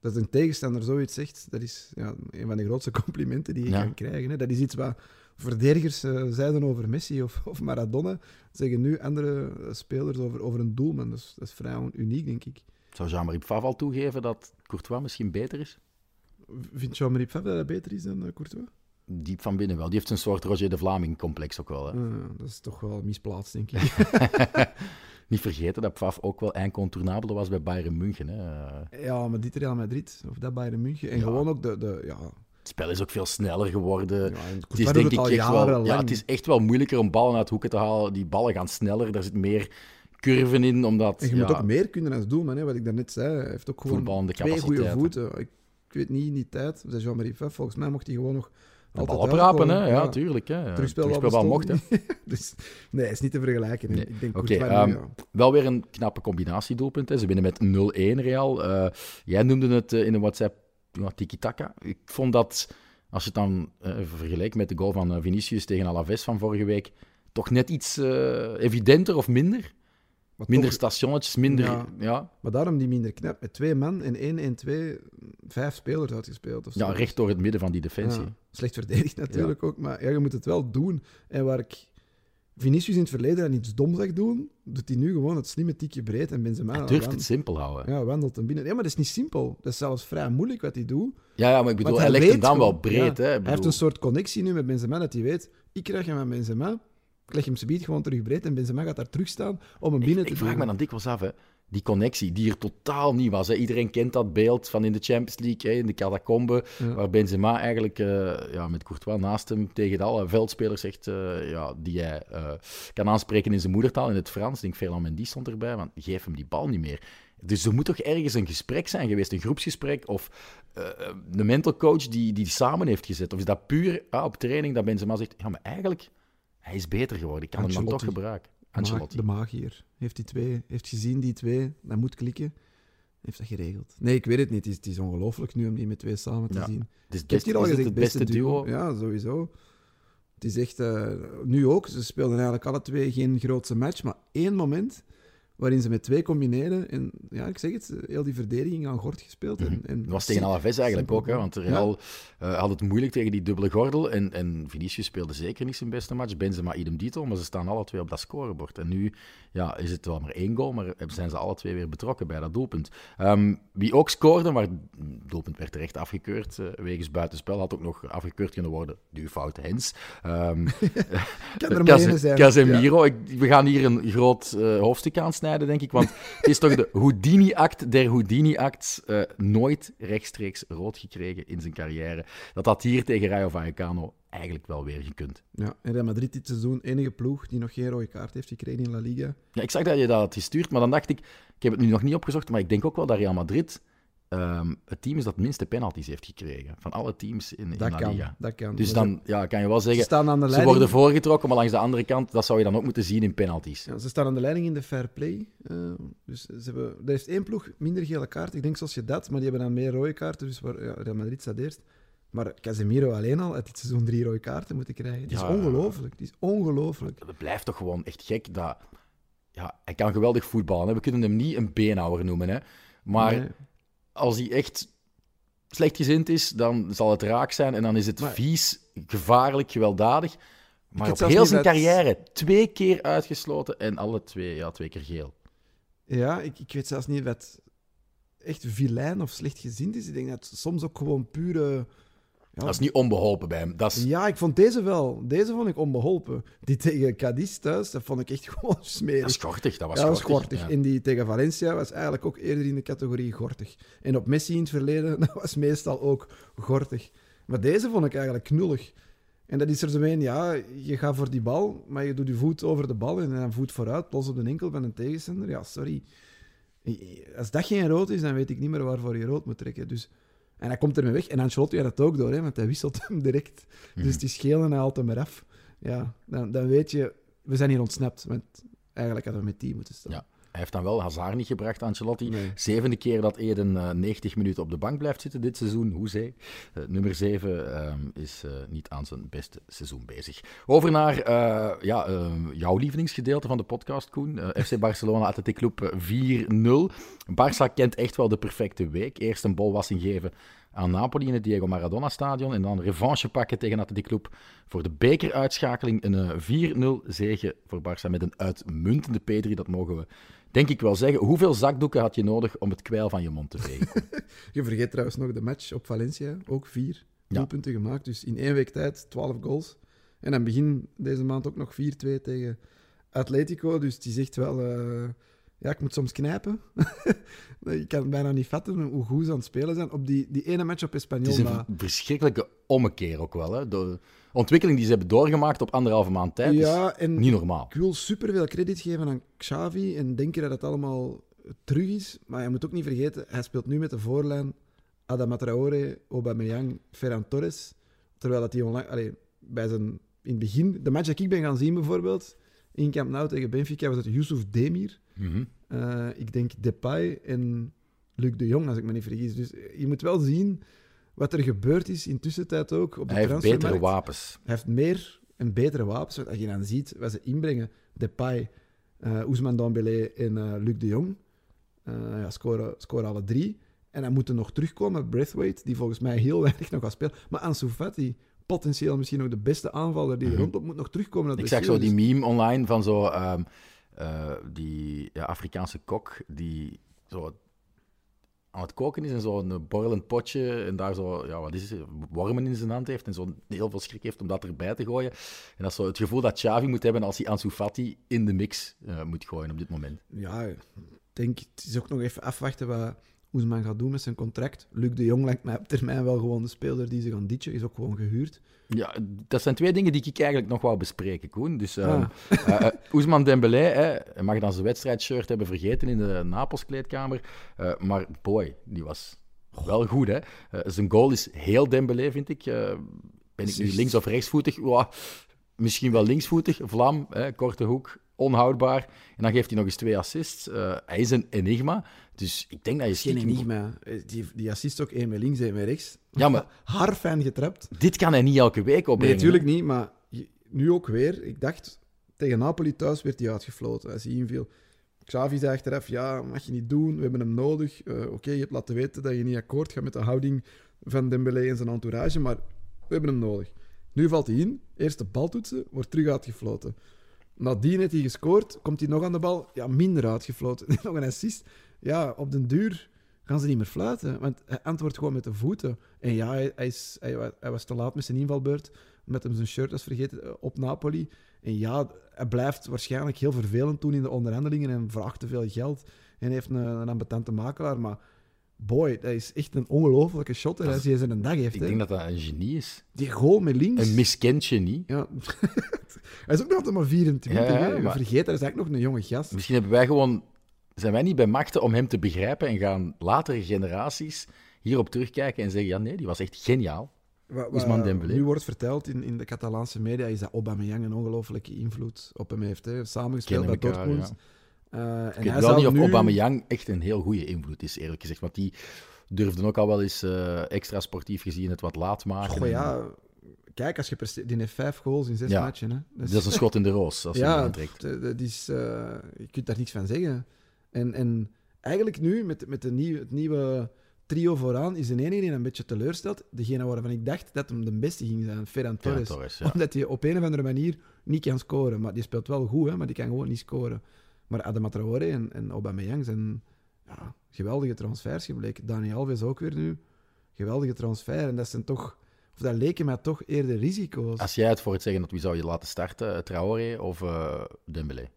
Dat een tegenstander zoiets zegt, dat is ja, een van de grootste complimenten die je Ja. kan krijgen. Hè. Dat is iets wat verdedigers eh, zeiden over Messi of, of Maradona. Zeggen nu andere eh, spelers over, over een doelman. Dat is, dat is vrij uniek, denk ik. Zou Jean-Marie Pfaff al toegeven dat Courtois misschien beter is? Vindt Jean-Marie Pfaff dat hij beter is dan eh, Courtois? Diep van binnen wel. Die heeft een soort Roger de Vlaming-complex ook wel. Hè. Eh, dat is toch wel misplaatst, denk ik. Niet vergeten dat Pfaff ook wel incontournabele was bij Bayern München. Hè. ja, maar dit Real Madrid, of dat Bayern München. En Ja. gewoon ook de... de ja, Het spel is ook veel sneller geworden. ja, het is denk ik echt wel, ja, het is echt wel moeilijker om ballen uit hoeken te halen. Die ballen gaan sneller, daar zit meer curven in, omdat En je ja, moet ook meer kunnen als doelman, hè, wat ik daarnet zei. Hij heeft ook gewoon twee goede voeten. Ik, ik weet niet in die tijd, zei Jean-Marie Pfaff, volgens mij mocht hij gewoon nog altijd bal oprapen, hè? uitkomen. Ja, tuurlijk. Hè. Terugspelbal mocht, hè. dus nee, is niet te vergelijken. Nee. Ik denk ehm, ja. Wel weer een knappe combinatiedoelpunt. Hè. Ze winnen met 0-1 Real. Eh, jij noemde het eh, in een WhatsApp ja, tiki-taka. Ik vond dat, als je het dan eh, vergelijkt met de goal van Vinicius tegen Alaves van vorige week, toch net iets evidenter of minder? Minder toch- stationnetjes, minder... Ja. Ja, Maar daarom die minder knap. Met twee man en 1 en 2, vijf spelers uitgespeeld. Of zo. ja, recht door het midden van die defensie. Ja, slecht verdedigd natuurlijk ook, maar ja, je moet het wel doen. En waar ik Vinicius in het verleden aan iets dom zag doen, doet hij nu gewoon het slimme tikje breed en Benzema Hij durft het simpel houden. Ja, ja, wandelt hem binnen. Ja, maar dat is niet simpel. Dat is zelfs vrij moeilijk wat hij doet. ja, maar ik bedoel, hij legt hem dan wel breed. ja, hè. Hij heeft een soort connectie nu met Benzema, dat hij weet, ik krijg hem aan Benzema, ik leg hem subiet gewoon terug breed en Benzema gaat daar terug staan om hem binnen ik te vraag me dan dikwijls af, hè. Die connectie, die er totaal niet was. Hè. Iedereen kent dat beeld van in de Champions League, hè, in de catacombe, Ja. waar Benzema eigenlijk eh, ja, met Courtois naast hem tegen alle veldspelers zegt, eh, ja, die hij eh, kan aanspreken in zijn moedertaal, in het Frans. Ik denk, Ferland Mendy stond erbij, want geef hem die bal niet meer. Dus er moet toch ergens een gesprek zijn geweest, een groepsgesprek, of eh, een mental coach die die samen heeft gezet. Of is dat puur ah, op training dat Benzema zegt, ja, maar eigenlijk, hij is beter geworden, ik kan hem dan toch gebruiken. Ancelotti. De magier. Heeft die twee, heeft gezien die twee, dat moet klikken. Heeft dat geregeld. Nee, ik weet het niet. Het is, het is ongelooflijk nu om die met twee samen te Ja. zien. Het is, heb hier al gezegd, het beste duo. Ja, sowieso. Het is echt... eh, nu ook. Ze speelden eigenlijk alle twee geen grootse match, maar één moment waarin ze met twee combineren. En ja, ik zeg het, heel die verdediging aan Gort gespeeld. En, en Dat was tegen Alaves eigenlijk ook, hè, want Real eh, had het moeilijk tegen die dubbele gordel. En, en Vinicius speelde zeker niet zijn beste match. Benzema idem dito, maar ze staan alle twee op dat scorebord. En nu ja, is het wel maar één goal, maar zijn ze alle twee weer betrokken bij dat doelpunt. Ehm, wie ook scoorde, maar het doelpunt werd terecht afgekeurd eh, wegens buitenspel, had ook nog afgekeurd kunnen worden. Die fout Hens. Zijn. Casemiro. Ik, we gaan hier een groot eh, hoofdstuk aansnijden, denk ik. Want het is toch de Houdini-act der Houdini-acts. eh, nooit rechtstreeks rood gekregen in zijn carrière. Dat had hier tegen Rayo Vallecano eigenlijk wel weer gekund. Ja, en Real Madrid dit seizoen enige ploeg die nog geen rode kaart heeft gekregen in La Liga. Ja, ik zag dat je dat had gestuurd, maar dan dacht ik... Ik heb het nu nog niet opgezocht, maar ik denk ook wel dat Real Madrid ehm, het team is dat minste penalties heeft gekregen. Van alle teams in, in Dat La kan, Liga. dat kan. Dus dan ja, kan je wel ze, zeggen... ze worden voorgetrokken, maar langs de andere kant, dat zou je dan ook moeten zien in penalties. Ja, ze staan aan de leiding in de fair play. eh, dus ze hebben, er heeft één ploeg minder gele kaart. Ik denk zoals je dat, maar die hebben dan meer rode kaarten. Dus waar, ja, Real Madrid staat eerst. Maar Casemiro alleen al uit dit seizoen drie rode kaarten moeten krijgen. Het is Ja. ongelooflijk. Het is ongelooflijk. Het blijft toch gewoon echt gek dat... Ja, hij kan geweldig voetballen. Hè. We kunnen hem niet een beenhouwer noemen. Hè. Maar Nee. Als hij echt slecht gezind is, dan zal het raak zijn. En dan is het Maar- vies, gevaarlijk, gewelddadig. Maar op heel zijn carrière twee keer uitgesloten. En alle twee, ja, twee keer geel. Ja, ik, ik weet zelfs niet of het echt vilijn of slecht gezind is. Ik denk dat het soms ook gewoon pure... Ja, Dat is niet onbeholpen bij hem. Dat is, Ja, ik vond deze wel. Deze vond ik onbeholpen. Die tegen Cadiz thuis, dat vond ik echt gewoon smerig. dat is gortig. Dat was ja, dat was gortig. gortig. Ja. En die tegen Valencia was eigenlijk ook eerder in de categorie gortig. En op Messi in het verleden, dat was meestal ook gortig. Maar deze vond ik eigenlijk knullig. En dat is er zo een, ja, je gaat voor die bal, maar je doet je voet over de bal en dan voet vooruit, los op de enkel van een tegenstander. Ja, sorry. Als dat geen rood is, dan weet ik niet meer waarvoor je rood moet trekken. Dus, en hij komt ermee weg. En Ancelotti had het ook door, hè, want hij wisselt hem direct. Mhm. Dus die schelen en hij haalt hem eraf. Ja, dan, dan weet je, we zijn hier ontsnapt. Want eigenlijk hadden we met die moeten staan. Ja. Hij heeft dan wel Hazard niet gebracht, Ancelotti. Nee. Zevende keer dat Eden eh, 90 minuten op de bank blijft zitten dit seizoen. Hoezee. Eh, nummer 7 is eh, niet aan zijn beste seizoen bezig. Over naar eh, ja, eh, jouw lievelingsgedeelte van de podcast, Koen. Eh, FC Barcelona Athletic Club eh, 4-0. Barça kent echt wel de perfecte week. Eerst een bolwassing geven aan Napoli in het Diego Maradona Stadion. En dan revanche pakken tegen Athletic Club voor de bekeruitschakeling. Een eh, 4-0 zege voor Barça met een uitmuntende P3, dat mogen we denk ik wel zeggen. Hoeveel zakdoeken had je nodig om het kwijl van je mond te vegen? Je vergeet trouwens nog de match op Valencia. Ook vier doelpunten gemaakt. Dus in één week tijd 12 goals. En dan begin deze maand ook nog 4-2 tegen Atletico. Dus die zegt wel... eh, ja, ik moet soms knijpen. ik kan het bijna niet vatten hoe goed ze aan het spelen zijn. Op die, die ene match op Het Espanyol. is een maar- verschrikkelijke ommekeer ook wel. Hè? De ontwikkeling die ze hebben doorgemaakt op anderhalve maand tijd Ja, is niet normaal. ik wil superveel credit geven aan Xavi en denken dat het allemaal terug is. Maar je moet ook niet vergeten, hij speelt nu met de voorlijn Adama Traoré, Aubameyang, Ferran Torres. Terwijl dat hij onlang, allee, bij zijn, in het begin, de match dat ik ben gaan zien bijvoorbeeld, in Camp Nou tegen Benfica, was het Yusuf Demir. Mhm. Eh, ik denk Depay en Luc de Jong, als ik me niet vergis. Dus je moet wel zien wat er gebeurd is in tussentijd ook op de Hij heeft betere wapens. Hij heeft meer en betere wapens. Als je dan ziet wat ze inbrengen, Depay, eh Ousmane Dembélé en eh, Luc de Jong. Eh, ja, scoren, scoren alle drie. En dan moeten nog terugkomen met Braithwaite, die volgens mij heel weinig nog gaat spelen. Maar Ansu Fati, potentieel misschien nog de beste aanvaller die er Mhm. rondop moet nog terugkomen. Ik zag zo die meme online van zo ehm, eh, die Afrikaanse kok die zo aan het koken is en zo'n borrelend potje en daar zo, ja, wat is het, wormen in zijn hand heeft en zo heel veel schrik heeft om dat erbij te gooien. En dat is zo het gevoel dat Xavi moet hebben als hij Ansu Fati in de mix eh, moet gooien op dit moment. Ja, ik denk, het is ook nog even afwachten wat Oesman gaat doen met zijn contract. Luc de Jong lijkt mij op termijn wel gewoon de speler die ze gaan ditchen. Is ook gewoon gehuurd. Ja, dat zijn twee dingen die ik eigenlijk nog wou bespreken, Koen. Dus Ah. eh, Ousmane Dembélé hè, hij mag dan zijn wedstrijdshirt hebben vergeten in de Napels-kleedkamer. Eh, maar boy, die was wel goed. Hè? Zijn goal is heel Dembélé, vind ik. Ben ik nu links- of rechtsvoetig? Misschien wel linksvoetig. Vlam, hè, korte hoek, onhoudbaar. En dan geeft hij nog eens twee assists. Eh, hij is een enigma. Dus ik denk dat je is geen stiekem- enigma. Eh, Die, die assist ook één met links, één met rechts. Ja, maar Haarfijn getrapt. dit kan hij niet elke week Nee, opbrengen. natuurlijk niet, maar nu ook weer. Ik dacht, tegen Napoli thuis werd hij uitgefloten als hij inviel. Xavi zei achteraf, ja, mag je niet doen, we hebben hem nodig. Eh, Oké, je hebt laten weten dat je niet akkoord gaat met de houding van Dembélé en zijn entourage, maar we hebben hem nodig. Nu valt hij in, eerste baltoetsen, wordt terug uitgefloten. Nadien heeft hij gescoord, komt hij nog aan de bal, ja, minder uitgefloten. nog een assist. Ja, op den duur gaan ze niet meer fluiten, want hij antwoordt gewoon met de voeten. En ja, hij, is, hij, wa- hij was te laat met zijn invalbeurt, omdat hem zijn shirt was vergeten eh, op Napoli. En ja, hij blijft waarschijnlijk heel vervelend doen in de onderhandelingen en vraagt te veel geld. En heeft een, een ambetante makelaar, maar boy, dat is echt een ongelofelijke shotter als hij zijn een dag heeft. Ik hè. denk dat dat een genie is. Die goal met links. Een miskend genie. Ja. hij is ook nog altijd maar 24. Ja, hè. Je maar- vergeet, hij is eigenlijk nog een jonge gast. Misschien hebben wij gewoon, zijn wij niet bij machten om hem te begrijpen en gaan latere generaties hierop terugkijken en zeggen: ja, nee, die was echt geniaal. Wa- wa- Ousmane Dembélé. Nu wordt verteld in, in de Catalaanse media is dat Aubameyang een ongelofelijke invloed op hem heeft. Hè. Samengespeeld bij Dortmund. En Ik hij weet wel niet of nu... Aubameyang echt een heel goede invloed is, eerlijk gezegd. Want die durfde ook al wel eens eh, extra sportief gezien het wat laat maken. Goh, En ja, kijk, als je presteert... Die heeft vijf goals in zes Ja. matchen. Hè. Dat is een schot in de roos, als je hem ja, aantrekt. d- dat is, eh, je kunt daar niks van zeggen. En, en eigenlijk nu, met, met de het nieuwe trio vooraan, is de enige die een beetje teleurstelt. Degene waarvan ik dacht dat hem de beste ging zijn, Ferran Torres. Torres. Omdat hij op een of andere manier niet kan scoren. Maar die speelt wel goed, hè, maar die kan gewoon niet scoren. Maar Adama Traoré en, en Aubameyang zijn ja, geweldige transfers gebleken. Dani Alves ook weer nu. Geweldige transfer. En dat zijn toch... Of dat leken mij toch eerder risico's. Als jij het voor het zeggen, dat wie zou je laten starten? eh, Traoré of eh Dembélé?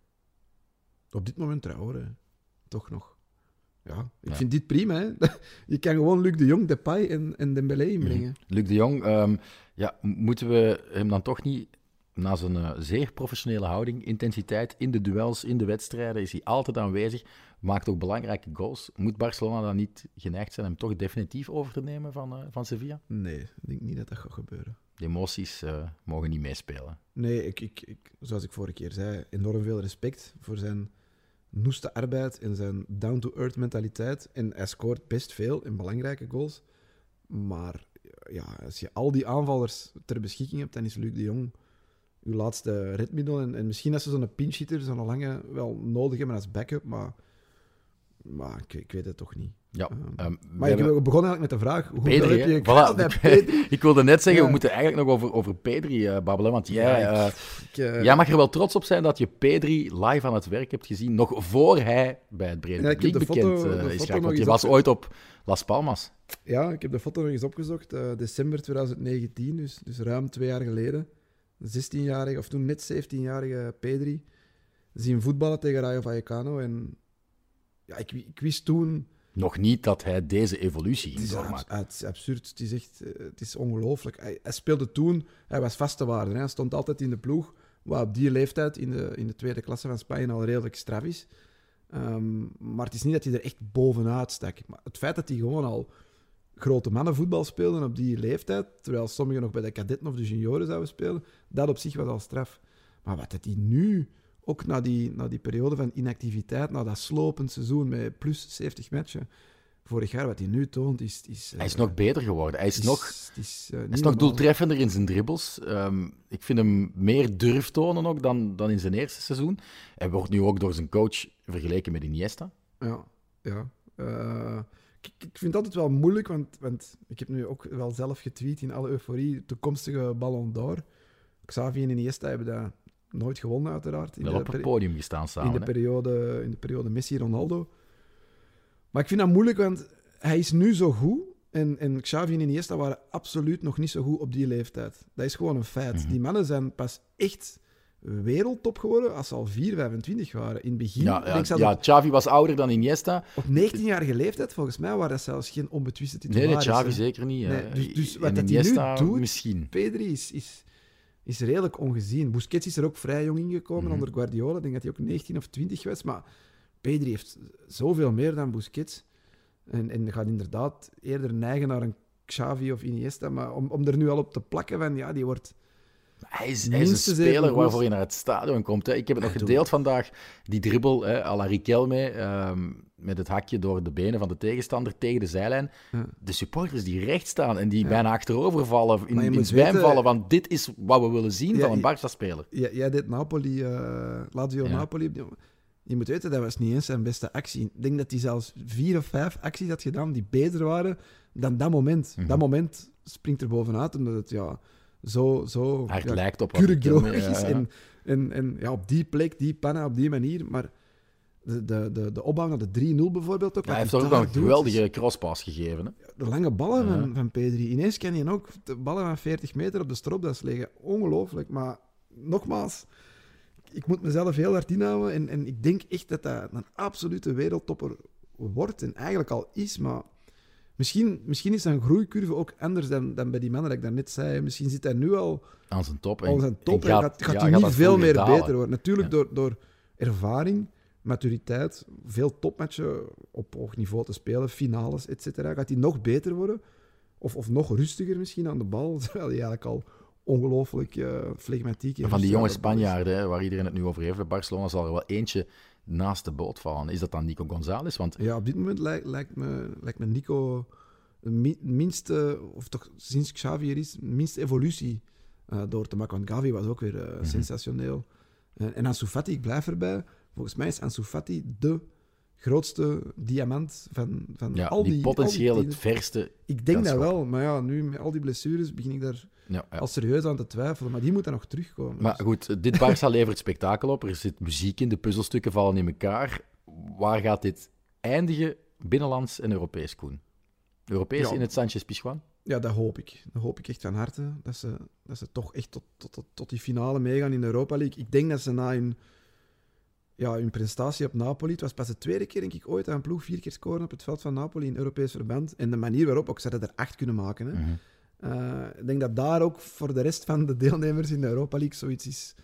Op dit moment Traoré. Toch nog. Ja, ik Ja. vind dit prima. Hè. Je kan gewoon Luc de Jong, Depay en, en Dembélé inbrengen. Luc de Jong, ehm, ja, moeten we hem dan toch niet, na zijn eh, zeer professionele houding, intensiteit in de duels, in de wedstrijden, is hij altijd aanwezig, maakt ook belangrijke goals. Moet Barcelona dan niet geneigd zijn hem toch definitief over te nemen van, eh, van Sevilla? Nee, ik denk niet dat dat gaat gebeuren. De emoties eh, mogen niet meespelen. Nee, ik, ik, ik, zoals ik vorige keer zei, enorm veel respect voor zijn noeste arbeid en zijn down-to-earth mentaliteit. En hij scoort best veel en belangrijke goals. Maar ja, als je al die aanvallers ter beschikking hebt, dan is Luc de Jong uw laatste redmiddel. En, en misschien als ze zo'n pinch-hitter, zo'n lange, wel nodig hebben als backup, maar, maar ik, ik weet het toch niet. Ja, Ehm, ehm, Maar ik hebben- begonnen eigenlijk met de vraag, hoe Pedri, heb je Voilà. bij Pedri? Ik wilde net zeggen, Ja. we moeten eigenlijk nog over, over Pedri eh, babbelen, want jij, Ja, eh, Ik, eh, jij mag er wel trots op zijn dat je Pedri live aan het werk hebt gezien, nog voor hij bij het brede Ja, ik heb publiek de bekend foto- eh, de is geraakt. Want je was ooit op Las Palmas. Ja, ik heb de foto nog eens opgezocht. eh, december 2019, dus, dus ruim twee jaar geleden. Een 16-jarige, of toen net 17-jarige Pedri. Zien voetballen tegen Rayo Vallecano. En ja, ik, ik wist toen... Nog niet dat hij deze evolutie doormaken. abs- het is absurd. Het is echt eh, het is ongelooflijk. Hij, hij speelde toen... Hij was vaste waarde. Hè. Hij stond altijd in de ploeg. Wat op die leeftijd in de, in de tweede klasse van Spanje al redelijk straf is. Ehm, maar het is niet dat hij er echt bovenuit stak. Maar het feit dat hij gewoon al grote mannenvoetbal speelde op die leeftijd, terwijl sommigen nog bij de kadetten of de junioren zouden spelen, dat op zich was al straf. Maar wat dat hij nu, ook na die, na die periode van inactiviteit, na dat slopend seizoen met plus 70 matchen, vorig jaar. Wat hij nu toont, is... is Hij is eh, nog beter geworden. Hij is, is- nog, is, eh, hij is nog doeltreffender in zijn dribbles. Ehm, ik vind hem meer durf tonen ook dan, dan in zijn eerste seizoen. Hij wordt nu ook door zijn coach vergeleken met Iniesta. Ja, ja. Eh, ik, vind het altijd wel moeilijk, want, want ik heb nu ook wel zelf getweet in alle euforie, toekomstige Ballon d'Or. Xavi en Iniesta hebben dat nooit gewonnen, uiteraard. In Wel de op het podium gestaan in samen. de, hè. periode, in de periode Messi-Ronaldo. Maar ik vind dat moeilijk, want hij is nu zo goed. En, en Xavi en Iniesta waren absoluut nog niet zo goed op die leeftijd. Dat is gewoon een feit. Mhm. Die mannen zijn pas echt wereldtop geworden als ze al 4, 25 waren. In het begin, Ja, ja, denk ja, Xavi was ouder dan Iniesta. op 19-jarige leeftijd, volgens mij, waren dat zelfs geen onbetwiste Nee, nee, titularissen. Xavi zeker niet. Nee, eh. dus- dus wat dat hij nu doet- misschien. Pedri is, is, is redelijk ongezien. Busquets is er ook vrij jong ingekomen Mhm. onder Guardiola. Ik denk dat hij ook 19 of 20 was. Maar Pedri heeft zoveel meer dan Busquets. En, en gaat inderdaad eerder neigen naar een Xavi of Iniesta. Maar om, om er nu al op te plakken van, ja, die wordt... Hij is, hij is Minstens een speler waarvoor je naar het stadion komt. Hè. Ik heb het nog gedeeld vandaag, die dribbel hè, à la Riquelme, ehm, met het hakje door de benen van de tegenstander tegen de zijlijn. Ja. De supporters die recht staan en die Ja. bijna achterover vallen, in, in zwijm weten- vallen, want dit is wat we willen zien Ja, van een Barça-speler. Jij, deed Napoli, Lazio Ja. Napoli. Je moet weten, dat was niet eens zijn beste actie. Ik denk dat hij zelfs vier of vijf acties had gedaan die beter waren dan dat moment. Mhm. Dat moment springt er bovenuit, omdat het ja, zo, zo ja, lijkt op Riquelme, is. En, en, en ja, op die plek, die panna, op die manier. Maar de, de, de, de opbouw naar de 3-0 bijvoorbeeld ook. Ja, hij heeft ook een geweldige crosspas gegeven. Hè. De lange ballen Ja. van, van Pedri. Ineens kan je ook de ballen van 40 meter op de stropdas leggen. Ongelooflijk. Maar nogmaals, ik moet mezelf heel hard inhouden. En, en ik denk echt dat dat een absolute wereldtopper wordt. En eigenlijk al is, maar... Misschien, misschien is zijn groeicurve ook anders dan, dan bij die mannen dat ik daarnet zei. Misschien zit hij nu al Aan zijn top. al zijn top en en gaat, gaat ja, hij niet veel meer dalen. beter worden. Natuurlijk Ja. door, door ervaring, maturiteit, veel topmatchen op hoog niveau te spelen, finales, et cetera. Gaat hij nog beter worden? Of, of nog rustiger misschien aan de bal, terwijl hij eigenlijk al ongelooflijk eh flegmatiek en Van die jonge is. Spanjaarden, waar iedereen het nu over heeft, Barcelona zal er wel eentje naast de boot vallen. Is dat dan Nico González? Want Ja, op dit moment lijkt, lijkt, me, lijkt me Nico de mi- minste, of toch sinds Xavi er is, minste evolutie eh, door te maken. Want Gavi was ook weer eh, Mhm. sensationeel. En, en Ansu Fati, ik blijf erbij. Volgens mij is Ansu Fati de grootste diamant van, van ja, al die... die potentieel al die het verste. ik denk dat wel, maar ja, nu met al die blessures begin ik daar Ja, ja. al serieus aan te twijfelen. Maar die moet dan nog terugkomen. Maar Dus- goed, dit Barça levert spektakel op. Er zit muziek in, de puzzelstukken vallen in elkaar. Waar gaat dit eindigen, binnenlands en Europees, Koen? Europees Ja. in het Sanchez Pizjuan? Ja, dat hoop ik. Dat hoop ik echt van harte. Dat ze, dat ze toch echt tot, tot, tot, tot die finale meegaan in de Europa League. Ik denk dat ze na hun, ja, hun prestatie op Napoli... Het was pas de tweede keer, denk ik, ooit dat een ploeg vier keer scoren op het veld van Napoli in Europees verband. En de manier waarop ook ze er acht kunnen maken. Hè. Mhm. Eh, ik denk dat daar ook voor de rest van de deelnemers in de Europa League zoiets is...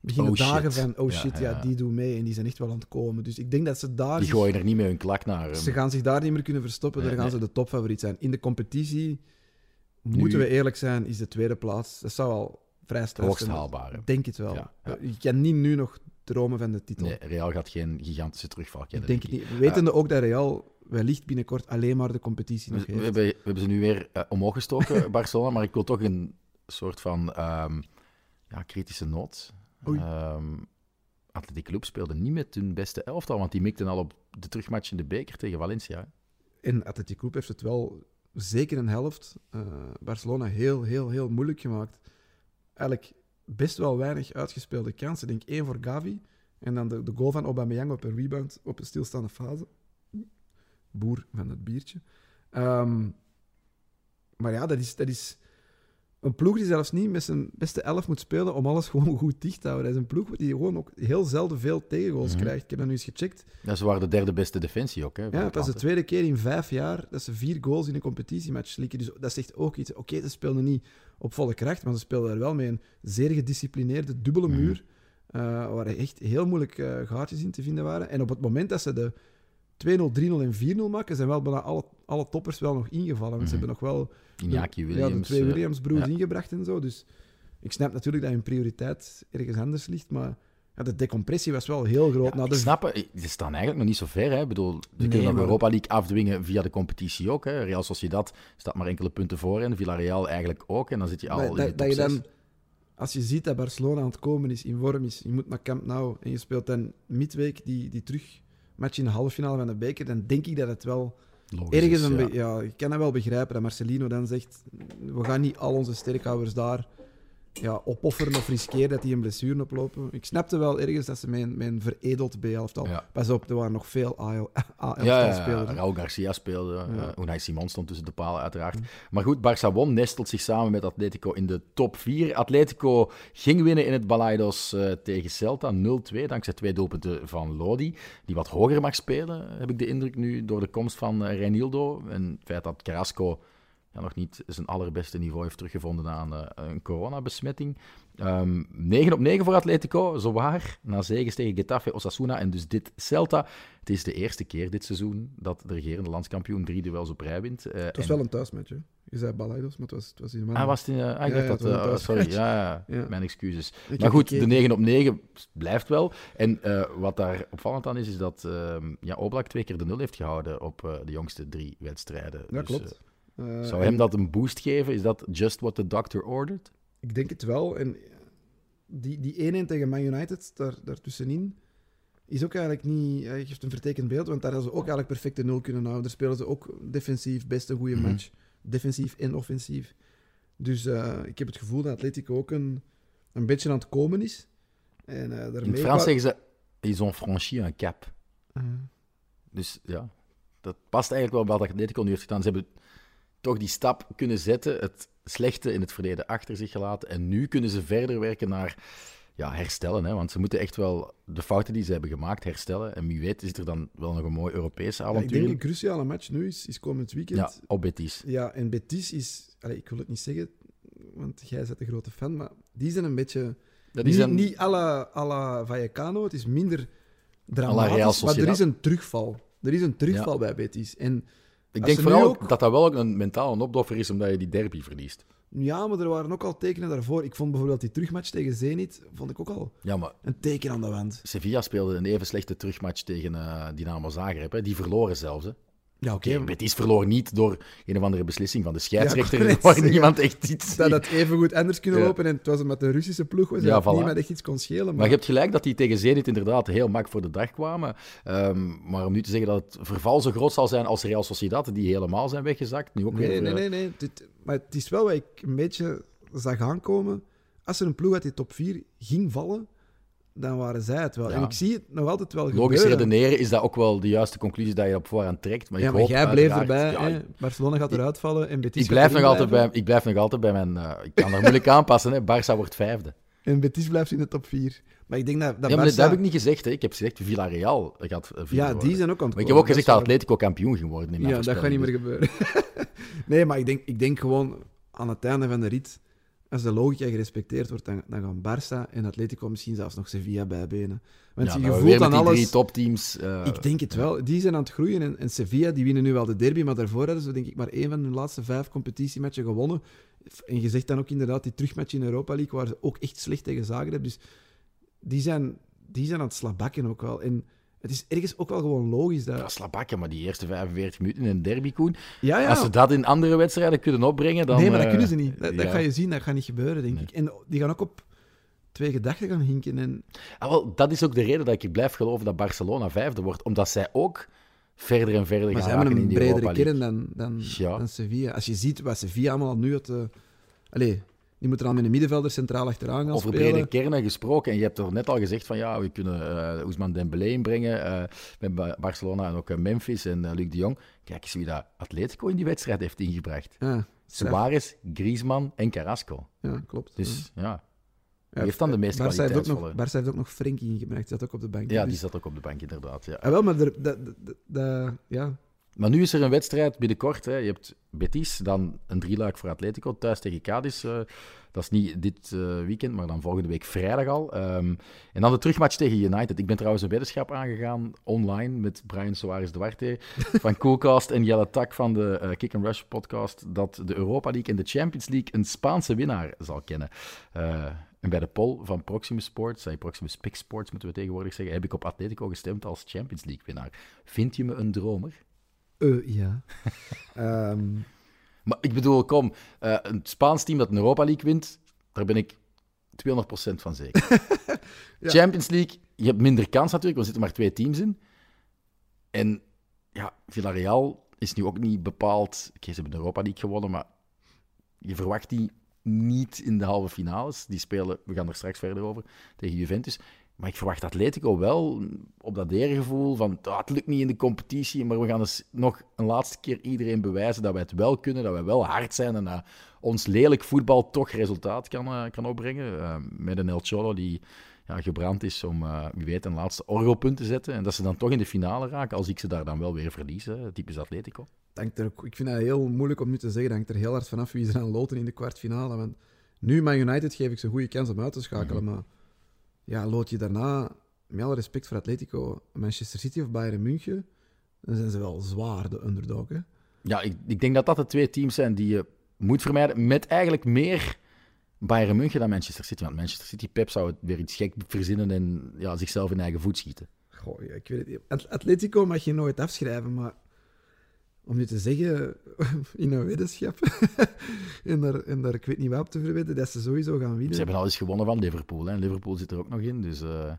Beginnen Oh, dagen shit. van, oh Ja, shit, ja, ja. die doen mee en die zijn echt wel aan het komen. Dus ik denk dat ze daar... Die zich- gooien er niet met hun klak naar. ze gaan zich daar niet meer kunnen verstoppen. Nee, daar gaan nee. ze de topfavoriet zijn. In de competitie, Nu- moeten we eerlijk zijn, is de tweede plaats. Dat zou al vrij sterk hoogst zijn. Ik denk het wel. Ja, ja. Je kan niet nu nog dromen van de titel. Nee, Real gaat geen gigantische terugval ik kennen. denk het niet. Wetende ook dat Real wellicht binnenkort alleen maar de competitie nog We, we heeft. hebben, we hebben ze nu weer eh, omhoog gestoken, Barcelona, maar ik wil toch een soort van ehm, ja, kritische noot. Ehm Atletico Club speelde niet met hun beste elftal, want die mikten al op de terugmatch in de beker tegen Valencia. En Atletico Club heeft het wel zeker een helft eh, Barcelona heel, heel, heel moeilijk gemaakt. Eigenlijk best wel weinig uitgespeelde kansen. Ik denk één voor Gavi en dan de, de goal van Aubameyang op een rebound op een stilstaande fase. Boer van het biertje. Ehm, maar ja, dat is, dat is een ploeg die zelfs niet met zijn beste elf moet spelen om alles gewoon goed dicht te houden. Dat is een ploeg die gewoon ook heel zelden veel tegengoals Mhm. krijgt. Ik heb dat nu eens gecheckt. Ja, ze waren de derde beste defensie ook. Hè, Ja, het dat is de tweede keer in vijf jaar dat ze vier goals in een competitiematch slikken. Dus dat zegt ook iets. Oké, ze speelden niet op volle kracht, maar ze speelden er wel mee een zeer gedisciplineerde dubbele Mhm. muur. eh, waar echt heel moeilijk eh, gaatjes in te vinden waren. En op het moment dat ze de 2-0, 3-0 en 4-0 maken, zijn wel bijna alle, alle toppers wel nog ingevallen. Want ze Mhm. hebben nog wel. Iñaki Williams. ja, de twee eh, Williams-broers ja. ingebracht en zo. Dus ik snap natuurlijk dat hun prioriteit ergens anders ligt. Maar ja, de decompressie was wel heel groot. Ja, de het. Ze staan eigenlijk nog niet zo ver. Hè. Ik bedoel, ze Nee, kunnen de Europa League afdwingen via de competitie ook. Hè. Real Sociedad staat maar enkele punten voor en Villarreal eigenlijk ook. En dan zit je al in dat- de dat je zes. dan, als je ziet dat Barcelona aan het komen is, in vorm is, je moet naar Camp Nou en je speelt dan midweek die, die terugmatch in de halve finale van de beker, dan denk ik dat het wel Logisch ergens een ja. be- ja, ik kan dat wel begrijpen dat Marcelino dan zegt, we gaan niet al onze sterkhouders daar ja, opofferen of riskeren dat die een blessure oplopen. Ik snapte wel ergens dat ze mijn, mijn veredeld B-elftal... Ja. Pas op, er waren nog veel A-elftal Ja, ja, ja. Raúl Garcia speelde. Ja. eh, Unai Simon stond tussen de palen, uiteraard. Maar goed, Barça won, nestelt zich samen met Atletico in de top 4. Atletico ging winnen in het Balaidos eh, tegen Celta, 0-2, dankzij twee doelpunten van Lodi. Die wat hoger mag spelen, heb ik de indruk nu, door de komst van eh, Reinildo. En het feit dat Carrasco ja, nog niet zijn allerbeste niveau heeft teruggevonden aan eh, een coronabesmetting. Ehm 9 op 9 voor Atletico, zowaar. Na zegens tegen Getafe, Osasuna en dus dit Celta. Het is de eerste keer dit seizoen dat de regerende landskampioen drie duels op rij wint. Eh, Het was en- wel een thuismatch, hè. Je zei Balaidos, maar het was, het was in de Ah, was het in... eh, ah, ik Ja, dat... thuismatch. sorry, ja, ja, mijn excuses. Ik maar goed, de gekeken. 9 op 9 blijft wel. En wat daar opvallend aan is, is dat ehm, ja, Oblak twee keer de nul heeft gehouden op de jongste drie wedstrijden. Ja, Dus, klopt. Eh, zou hem dat een boost geven? Is dat just what the doctor ordered? Ik denk het wel. En die, die 1-1 tegen Man United, daar, daartussenin, is ook eigenlijk niet... Hij geeft een vertekend beeld, want daar hadden ze ook eigenlijk perfect de nul kunnen houden. Daar spelen ze ook defensief best een goede Mhm. match. Defensief en offensief. Dus eh, ik heb het gevoel dat Atletico ook een, een beetje aan het komen is. En, eh daarmee In het Frans zeggen ze, ils ont franchi un cap. Dus ja, dat past eigenlijk wel bij wat Atletico nu heeft gedaan. Ze hebben toch die stap kunnen zetten, het slechte in het verleden achter zich gelaten. En nu kunnen ze verder werken naar ja, herstellen. Hè? Want ze moeten echt wel de fouten die ze hebben gemaakt herstellen. En wie weet is er dan wel nog een mooi Europees ja, ik avontuur denk een cruciale match nu is, is komend weekend. Ja, op Betis. Ja, en Betis is... allee, ik wil het niet zeggen, want jij bent een grote fan, maar die zijn een beetje... Dat niet, een, niet à la, à la Vallecano, het is minder dramatisch, maar er is een terugval. Er is een terugval bij Betis. En ik denk vooral ook dat dat wel een mentaal een opdoffer is, omdat je die derby verliest. ja, maar er waren ook al tekenen daarvoor. Ik vond bijvoorbeeld die terugmatch tegen Zenit, vond ik ook al Ja, maar een teken aan de wand. Sevilla speelde een even slechte terugmatch tegen eh, Dynamo Zagreb. Hè. Die verloren zelfs. Hè. Ja, oké. Oké, Betis verloor niet door een of andere beslissing van de scheidsrechter, Ja, waar niemand echt iets... dat het even goed anders kunnen lopen en het was met de Russische ploeg was, Ja, dat voilà. niemand echt iets kon schelen. Maar, Maar je hebt gelijk dat die tegen Zenit inderdaad heel mak voor de dag kwamen. Ehm, maar om nu te zeggen dat het verval zo groot zal zijn als Real Sociedad, die helemaal zijn weggezakt, nu ook nee, weer... nee, nee, nee. Dit- maar het is wel wat ik een beetje zag aankomen. Als er een ploeg uit die top 4 ging vallen, dan waren zij het wel. Ja. En ik zie het nog altijd wel Logisch gebeuren. redeneren is dat ook wel de juiste conclusie dat je op voorhand trekt. Maar, Ja, ik maar hoop jij bleef erbij. Ja, hè. Barcelona gaat eruit vallen en Betis ik, blijf nog altijd bij, ik blijf nog altijd bij mijn... eh, ik kan er moeilijk aanpassen. Hè. Barça wordt vijfde. En Betis blijft in de top 4. Maar ik denk dat, dat Ja, maar dat heb ik niet gezegd. Hè. Ik heb gezegd Villarreal gaat eh, Ja, worden. die zijn ook aan Maar ik heb ook gezegd dat. Atletico kampioen ging worden. In mijn Ja, dat gaat niet voorspelling. meer gebeuren. nee, maar ik denk, ik denk gewoon aan het einde van de rit, als de logica gerespecteerd wordt, dan, dan gaan Barça en Atletico misschien zelfs nog Sevilla bijbenen. Want Ja, je nou, voelt aan die alles... drie topteams. eh, Ik denk het wel. Die zijn aan het groeien. En, en Sevilla, die winnen nu wel de derby, maar daarvoor hadden ze denk ik maar één van hun laatste vijf competitiematchen gewonnen. En je zegt dan ook inderdaad die terugmatch in Europa League, waar ze ook echt slecht tegen Zagreb. Dus die zijn, die zijn aan het slabakken ook wel. En het is ergens ook wel gewoon logisch dat... Ja, slabakken, maar die eerste 45 minuten in een derby, Koen. Ja, ja. Als ze dat in andere wedstrijden kunnen opbrengen, dan... nee, maar dat eh, kunnen ze niet. Dat, ga je zien, dat gaat niet gebeuren, denk Nee. ik. En die gaan ook op twee gedachten gaan hinken. En... Ah, wel, dat is ook de reden dat ik blijf geloven dat Barcelona vijfde wordt. Omdat zij ook verder en verder Maar ze gaan hebben een bredere kern dan, dan, dan Sevilla. Als je ziet wat Sevilla allemaal nu... Het, uh... Allee, die moeten dan met een middenvelder centraal achteraan gaan Over spelen. brede kernen gesproken. En je hebt er net al gezegd van ja, we kunnen eh Ousmane Dembélé inbrengen. eh, met Ba- Barcelona en ook eh, Memphis en eh, Luc de Jong. Kijk eens wie dat Atletico in die wedstrijd heeft ingebracht. Ja. Suarez, Griezmann en Carrasco. Ja, klopt. Dus ja, Ja. wie heeft dan de meest Barça heeft, ook nog, heeft ook nog Frenkie ingebracht. Die zat ook op de bank. Ja, Dus- die zat ook op de bank inderdaad. Ja. Ah, wel, maar dat, dat- dat- ja. Maar nu is er een wedstrijd binnenkort. Hè. Je hebt Betis, dan een drieluik voor Atletico, thuis tegen Cadiz. eh, dat is niet dit eh, weekend, maar dan volgende week vrijdag al. Ehm, en dan de terugmatch tegen United. Ik ben trouwens een weddenschap aangegaan online met Brian Soares Duarte van Coolcast en Jelle Tak van de eh, Kick and Rush podcast dat de Europa League en de Champions League een Spaanse winnaar zal kennen. En bij de poll van Proximus Sports, uh, Proximus Pick Sports moeten we tegenwoordig zeggen, heb ik op Atletico gestemd als Champions League winnaar. Vind je me een dromer? Uh, ja. um... Maar ik bedoel, kom, uh, een Spaans team dat een Europa League wint, daar ben ik 200% van zeker. ja. Champions League, je hebt minder kans natuurlijk, want er zitten maar twee teams in. En ja, Villarreal is nu ook niet bepaald... Oké, ze hebben de Europa League gewonnen, maar je verwacht die niet in de halve finales. Die spelen, we gaan er straks verder over, tegen Juventus. Maar ik verwacht Atletico wel op dat eergevoel van oh, het lukt niet in de competitie, maar we gaan dus nog een laatste keer iedereen bewijzen dat wij het wel kunnen, dat wij wel hard zijn en dat ons lelijk voetbal toch resultaat kan, uh, kan opbrengen. Uh, met een El Cholo die ja, gebrand is om, uh, wie weet, een laatste orgelpunt te zetten. En dat ze dan toch in de finale raken, als ik ze daar dan wel weer verliezen, typisch Atletico. Er ook, ik vind het heel moeilijk om nu te zeggen, dat hangt er heel hard vanaf wie ze dan loten in de kwartfinale. Want nu, met United, geef ik ze een goede kans om uit te schakelen, mm -hmm. maar ja, lood je daarna, met alle respect voor Atletico, Manchester City of Bayern München, dan zijn ze wel zwaar de underdog. Hè? Ja, ik, ik denk dat dat de twee teams zijn die je moet vermijden, met eigenlijk meer Bayern München dan Manchester City. Want Manchester City, Pep zou het weer iets gek verzinnen en ja, zichzelf in eigen voet schieten. Goh, ik weet het niet. Atletico mag je nooit afschrijven, maar om nu te zeggen, in een weddenschap, en, daar, en daar ik weet niet wat op te verwedden, dat ze sowieso gaan winnen. Ze hebben al eens gewonnen van Liverpool. Hè. Liverpool zit er ook nog in, dus... Uh...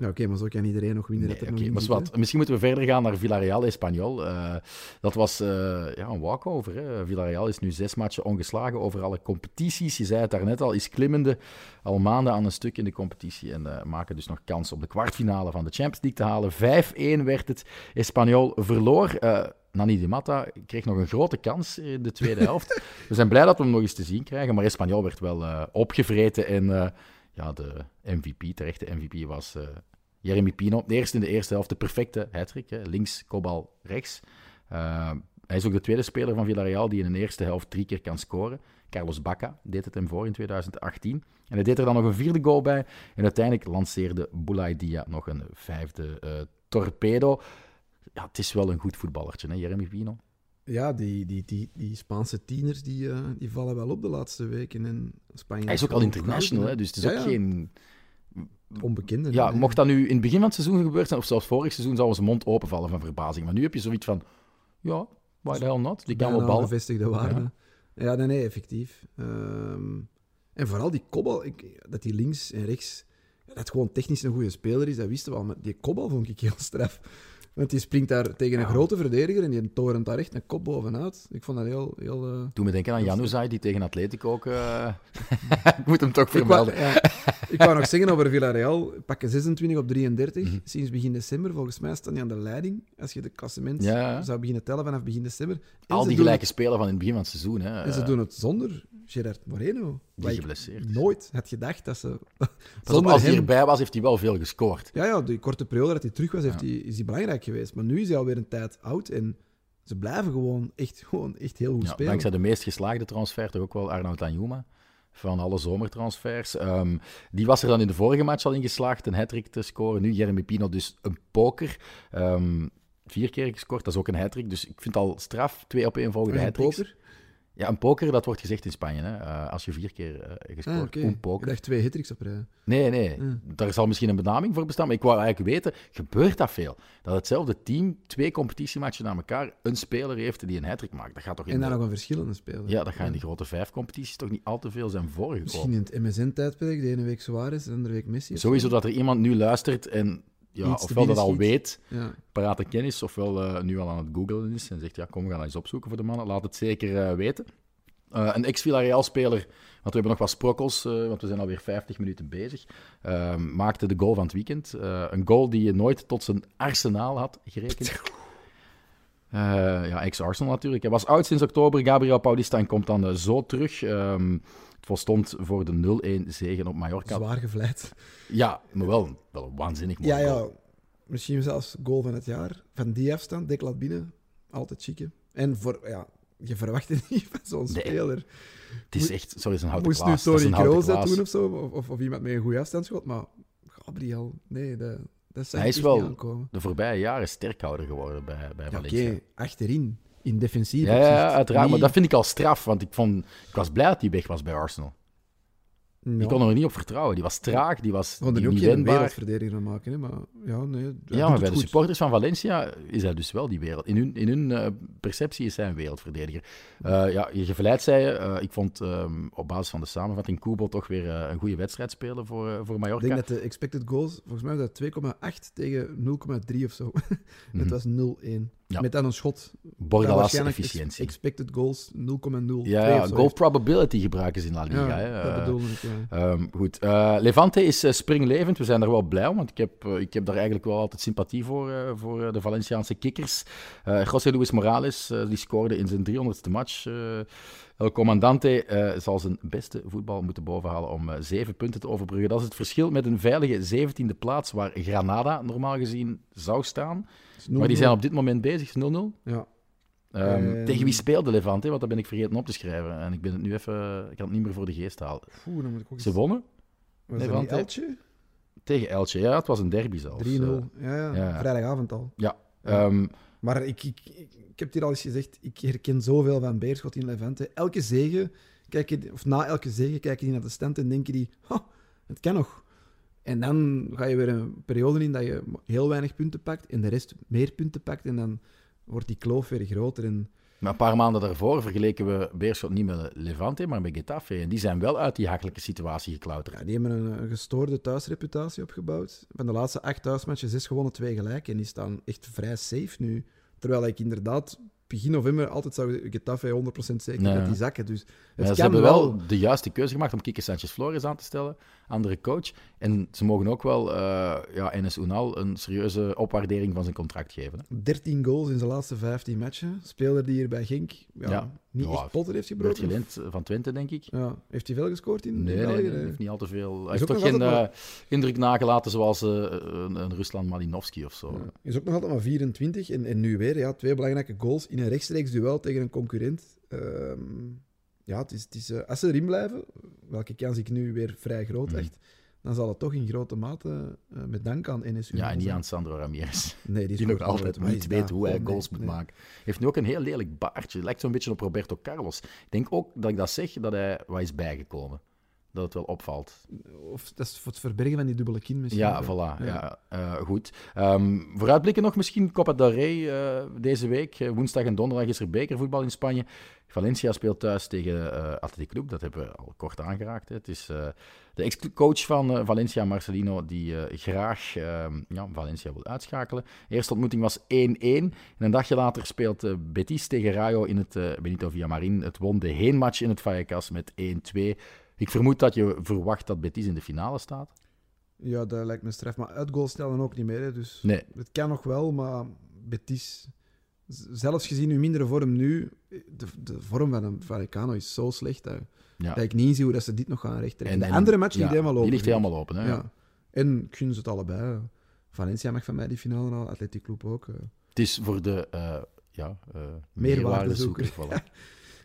Ja, oké, maar zo kan iedereen nog winnen. Nee, dat er okay, nog maar wat, misschien moeten we verder gaan naar Villarreal Espanyol. Uh, dat was uh, ja, een walkover. Hè. Villarreal is nu zes matchen ongeslagen over alle competities. Je zei het daarnet al, is klimmende al maanden aan een stuk in de competitie. En uh, maken dus nog kans op de kwartfinale van de Champions League te halen. 5-1 werd het. Espanyol verloor. Nani Di Matta kreeg nog een grote kans in de tweede helft. we zijn blij dat we hem nog eens te zien krijgen. Maar Espanyol werd wel opgevreten en ja, de MVP, terechte MVP, was uh, Jeremy Pino. Eerst in de eerste helft de perfecte hat-trick. Links, kopbal, rechts. Uh, hij is ook de tweede speler van Villarreal die in de eerste helft drie keer kan scoren. Carlos Bacca deed het hem voor in 2018. En hij deed er dan nog een vierde goal bij. En uiteindelijk lanceerde Boulay Dia nog een vijfde uh, torpedo. Ja, het is wel een goed voetballertje, hè, Jeremy Pino. Ja, die, die, die, die Spaanse tieners die, uh, die vallen wel op de laatste weken in Spanje. Hij is ook al international, hè, dus het is ja, ook ja. geen... Onbekende. Ja, mocht dat nu in het begin van het seizoen gebeurd zijn, of zelfs vorig seizoen, zou zijn mond openvallen van verbazing. Maar nu heb je zoiets van, ja, why the hell not? Die kan wel ballen. bevestigde waarde. Ja, ja nee, nee, effectief. Um, en vooral die kobbel, ik, dat die links en rechts, dat gewoon technisch een goede speler is, dat wisten we al. Maar die kobbel vond ik heel straf. Want die springt daar tegen een grote verdediger en die torent daar echt een kop bovenuit. Ik vond dat heel... heel eh, Doe me denken aan Januzaj, die tegen Atletico ook... eh, ik moet hem toch Ik vermelden. ja, ik wou nog zeggen over Villarreal. Pakken 26 op 33. Mhm. Sinds begin december. Volgens mij staan die aan de leiding. Als je de klassement Ja, zou beginnen tellen vanaf begin december. En Al die gelijke spelen van in het begin van het seizoen. Hè. Het, en ze doen het zonder Gerard Moreno. die geblesseerd nooit had gedacht dat ze... Zonder als hij erbij was, heeft hij wel veel gescoord. Ja, ja, die korte periode dat hij terug was, heeft Ja. hij, is hij belangrijk geweest. Maar nu is hij alweer een tijd oud en ze blijven gewoon echt, gewoon echt heel goed Ja, spelen. dankzij de meest geslaagde transfer toch ook wel Arnoud Danjuma. Van alle zomertransfers. Ehm, die was er dan in de vorige match al in geslaagd een hat te scoren. Nu Jeremy Pino dus een poker. Ehm, vier keer gescoord, dat is ook een hat Dus ik vind het al straf. Twee op één volgende En hat poker? Ja, een poker, dat wordt gezegd in Spanje. Hè? Eh, als je vier keer eh, gescoord, Ah, een poker. dacht twee hitricks op rij. Nee, nee. Ah. Daar zal misschien een benaming voor bestaan. Maar ik wou eigenlijk weten, gebeurt dat veel? Dat hetzelfde team twee competitiematchen na elkaar een speler heeft die een hat maakt. Dat gaat toch in En dan de- nog een verschillende speler. Ja, dat gaat in die grote vijf competities toch niet al te veel zijn voorgekomen. Misschien in het MSN-tijdperk, de ene week Suarez, de andere week Messi. Sowieso dat er iemand nu luistert en ja, ofwel dat al weet, Ja. parate kennis, ofwel eh, nu al aan het googlen is en zegt, ja, kom, we gaan dat eens opzoeken voor de mannen. Laat het zeker eh, weten. Eh, een ex-Villarreal-speler, want we hebben nog wat sprokkels, want we zijn alweer 50 minuten bezig, eh, maakte de goal van het weekend. Een goal die je nooit tot zijn arsenaal had gerekend. Ja, ex-Arsenal natuurlijk. Hij was oud sinds oktober, Gabriel Paulista, en komt dan zo terug. Ehm, het volstond voor de 0-1 zegen op Mallorca. Zwaar gevleid. Ja, maar wel, wel een waanzinnig mooi Ja, ja. Misschien zelfs goal van het jaar. Van die afstand, Declan binnen. Altijd chique. En voor, ja, je verwacht het niet van zo'n Nee. speler. Het is echt, sorry, is een houten Moest nu klaas. Tony houten Kroos dat doen of zo? Of, of, of iemand met een goede afstandsschot. Maar Gabriel, nee, dat, dat zou Hij is wel. De voorbije jaren sterkhouder geworden bij, bij Ja, Oké, Valencia. achterin. In defensief Ja, ja, uiteraard. Maar dat vind ik al straf, want ik, vond, ik was blij dat hij weg was bij Arsenal. Ja. Die kon er niet op vertrouwen. Die was traag, die was er niet, ook niet geen wendbaar. wereldverdediger van maken, hè, maar ja, nee. Ja, maar bij de goed. supporters van Valencia is hij dus wel die wereld. In hun, in hun eh, perceptie is hij een wereldverdediger. Eh, ja, je gevleid zei je. eh, ik vond ehm, op basis van de samenvatting Kubo toch weer een goede wedstrijd spelen voor, voor Ik Mallorca. denk dat de expected goals, volgens mij was dat 2,8 tegen 0,3 of zo. Mhm. Het was 0-1. Ja. Met dan een schot. Bordalas efficiëntie. expected goals 0,02 Ja, goal probability gebruiken ze in La Liga. Ja, hè. dat Eh, bedoelde ik, ja. Ehm, goed, Eh, Levante is eh, springlevend. We zijn er wel blij om, want ik heb, ik heb daar eigenlijk wel altijd sympathie voor, voor de Valenciaanse kikkers. José Luis Morales die scoorde in zijn 300ste match. El Comandante zal zijn beste voetbal moeten bovenhalen om eh, zeven punten te overbruggen. Dat is het verschil met een veilige 17e plaats waar Granada normaal gezien zou staan. Maar die 0-0. zijn op dit moment bezig, 0-0. Ja. Ehm, En- Tegen wie speelde Levante? Want dat ben ik vergeten op te schrijven. En ik ben het nu even, ik kan het niet meer voor de geest halen. Oeh, dan moet ik ook Ze wonnen Was dat Elche? 3-0. tegen Elche. Ja, het was een derby zelfs. Eh, Ja, ja, ja. vrijdagavond al. Ja, ehm, Maar ik, ik, ik, ik heb hier al eens gezegd, ik herken zoveel van Beerschot in Levante. Elke zege, kijk je, of na elke zege, kijk je die naar de stand en denk je die, "Ha, het kan nog. En dan ga je weer een periode in dat je heel weinig punten pakt en de rest meer punten pakt. En dan wordt die kloof weer groter. En maar een paar maanden daarvoor vergeleken we Beerschot niet met Levante, maar met Getafe. En die zijn wel uit die hakkelijke situatie geklauterd. ja, die hebben een, een gestoorde thuisreputatie opgebouwd. Van de laatste acht thuismatchen, zes gewonnen, twee gelijk. En die staan echt vrij safe nu. Terwijl ik inderdaad begin november altijd zou Getafe 100% zeker Nee. dat die zakken. Dus het ze kan hebben wel de juiste keuze gemaakt om Kike Sanchez Flores aan te stellen, andere coach. En ze mogen ook wel eh ja, Enes Unal een serieuze opwaardering van zijn contract geven. Hè. 13 goals in zijn laatste 15 matchen. Speler die hier bij Genk ja, Ja. niet Ja, echt potten heeft Werd gebroken. geleend van Twente, denk ik. Ja. Heeft hij veel gescoord in, Nee, in nee, België? nee, Nee. heeft niet al te veel. Hij heeft toch geen eh, indruk nagelaten zoals eh, een, een Rusland Malinovski of zo. Ja. Is ook nog altijd maar 24. En, en nu weer ja, twee belangrijke goals in een rechtstreeks duel tegen een concurrent. Ehm, ja, het is, het is, eh, als ze erin blijven, welke kans ik nu weer vrij groot Mhm. echt, dan zal het toch in grote mate eh, met dank aan NSU Ja, en niet aan Sandro Ramirez. Nee, die, is Die nog altijd niet weet hoe hij nee, goals moet nee. maken. Heeft nu ook een heel lelijk baardje. Lijkt zo'n beetje op Roberto Carlos. Ik denk ook dat ik dat zeg, dat hij wat is bijgekomen. Dat het wel opvalt. Of dat is voor het verbergen van die dubbele kin misschien. Ja, voilà. Ja. eh, goed. Ehm, vooruitblikken nog misschien Copa del Rey eh, deze week. Eh, woensdag en donderdag is er bekervoetbal in Spanje. Valencia speelt thuis tegen eh Athletic Club. Dat hebben we al kort aangeraakt. Hè. Het is de ex-coach van Valencia, Marcelino, die graag ehm, ja, Valencia wil uitschakelen. De eerste ontmoeting was 1-1. En een dagje later speelt Betis tegen Rayo in het Benito Villamarin. Het won de heenmatch in het Vallecas met 1-2. Ik vermoed dat je verwacht dat Betis in de finale staat. Ja, dat lijkt me straf. Maar uitgoal stellen ook niet meer. Hè. Dus Nee, het kan nog wel, maar Betis... Zelfs gezien uw mindere vorm nu, de, de vorm van een is zo slecht dat, ja. dat ik niet zie hoe dat ze dit nog gaan rechttrekken. En- de en- andere match ja, ligt helemaal open. Die ligt helemaal open. Hè? Ja. En gun ze het allebei. Valencia mag van mij die finale halen, Athletic Club ook. eh. Het is voor de uh, ja, uh, Meerwaardezoeker. Voilà.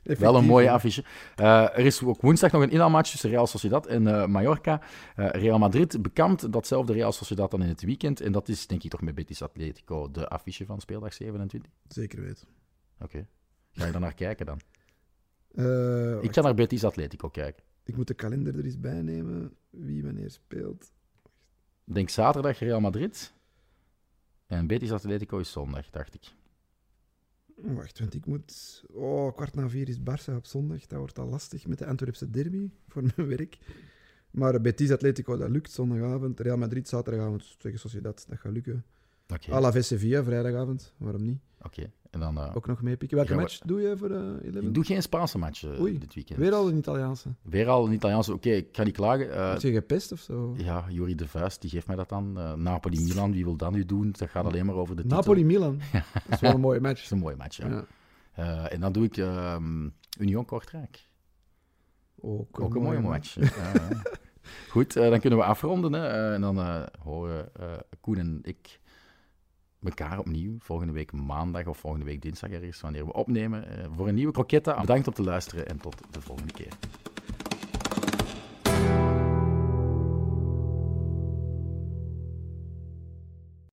Wel een mooie affiche. Uh, er is ook woensdag nog een inhaalmatch tussen Real Sociedad en uh, Mallorca. Uh, Real Madrid bekend datzelfde Real Sociedad dan in het weekend. En dat is denk ik toch met Betis Atletico de affiche van speeldag 27. Zeker weten. Oké. Okay. Ga je daar naar kijken dan? Ik ga naar Betis Atletico kijken. Ik moet de kalender er eens bij nemen. Wie wanneer speelt. Denk zaterdag Real Madrid. En Betis Atletico is zondag, dacht ik. Wacht, want ik moet... Oh, kwart na vier is Barça op zondag. Dat wordt al lastig met de Antwerpse derby voor mijn werk. Maar Betis Atletico, dat lukt zondagavond. Real Madrid zaterdagavond tegen Sociedad, dat gaat lukken. Okay. Alaves Sevilla vrijdagavond, waarom niet? Oké, okay. en dan... Uh, Ook nog meepikken. Welke match doe je voor uh, 11? Ik doe geen Spaanse match uh, Oei, dit weekend. weer al een Italiaanse? Weer al een Italiaanse. Oké, okay, ik ga niet klagen. Uh, Heb je gepest of zo? Ja, Juri de Vuist, die geeft mij dat dan. Napoli-Milan, wie wil dat nu doen? Dat gaat alleen maar over de titel. Napoli-Milan? dat is wel een mooie match. dat is een mooie match, ja. ja. En dan doe ik um, Union Kortrijk. Ook, Ook een mooie match. match. ja, Goed, dan kunnen we afronden. Hè. En dan horen Koen en ik elkaar opnieuw volgende week maandag of volgende week dinsdag ergens wanneer we opnemen voor een nieuwe kroketta. Bedankt om te luisteren en tot de volgende keer.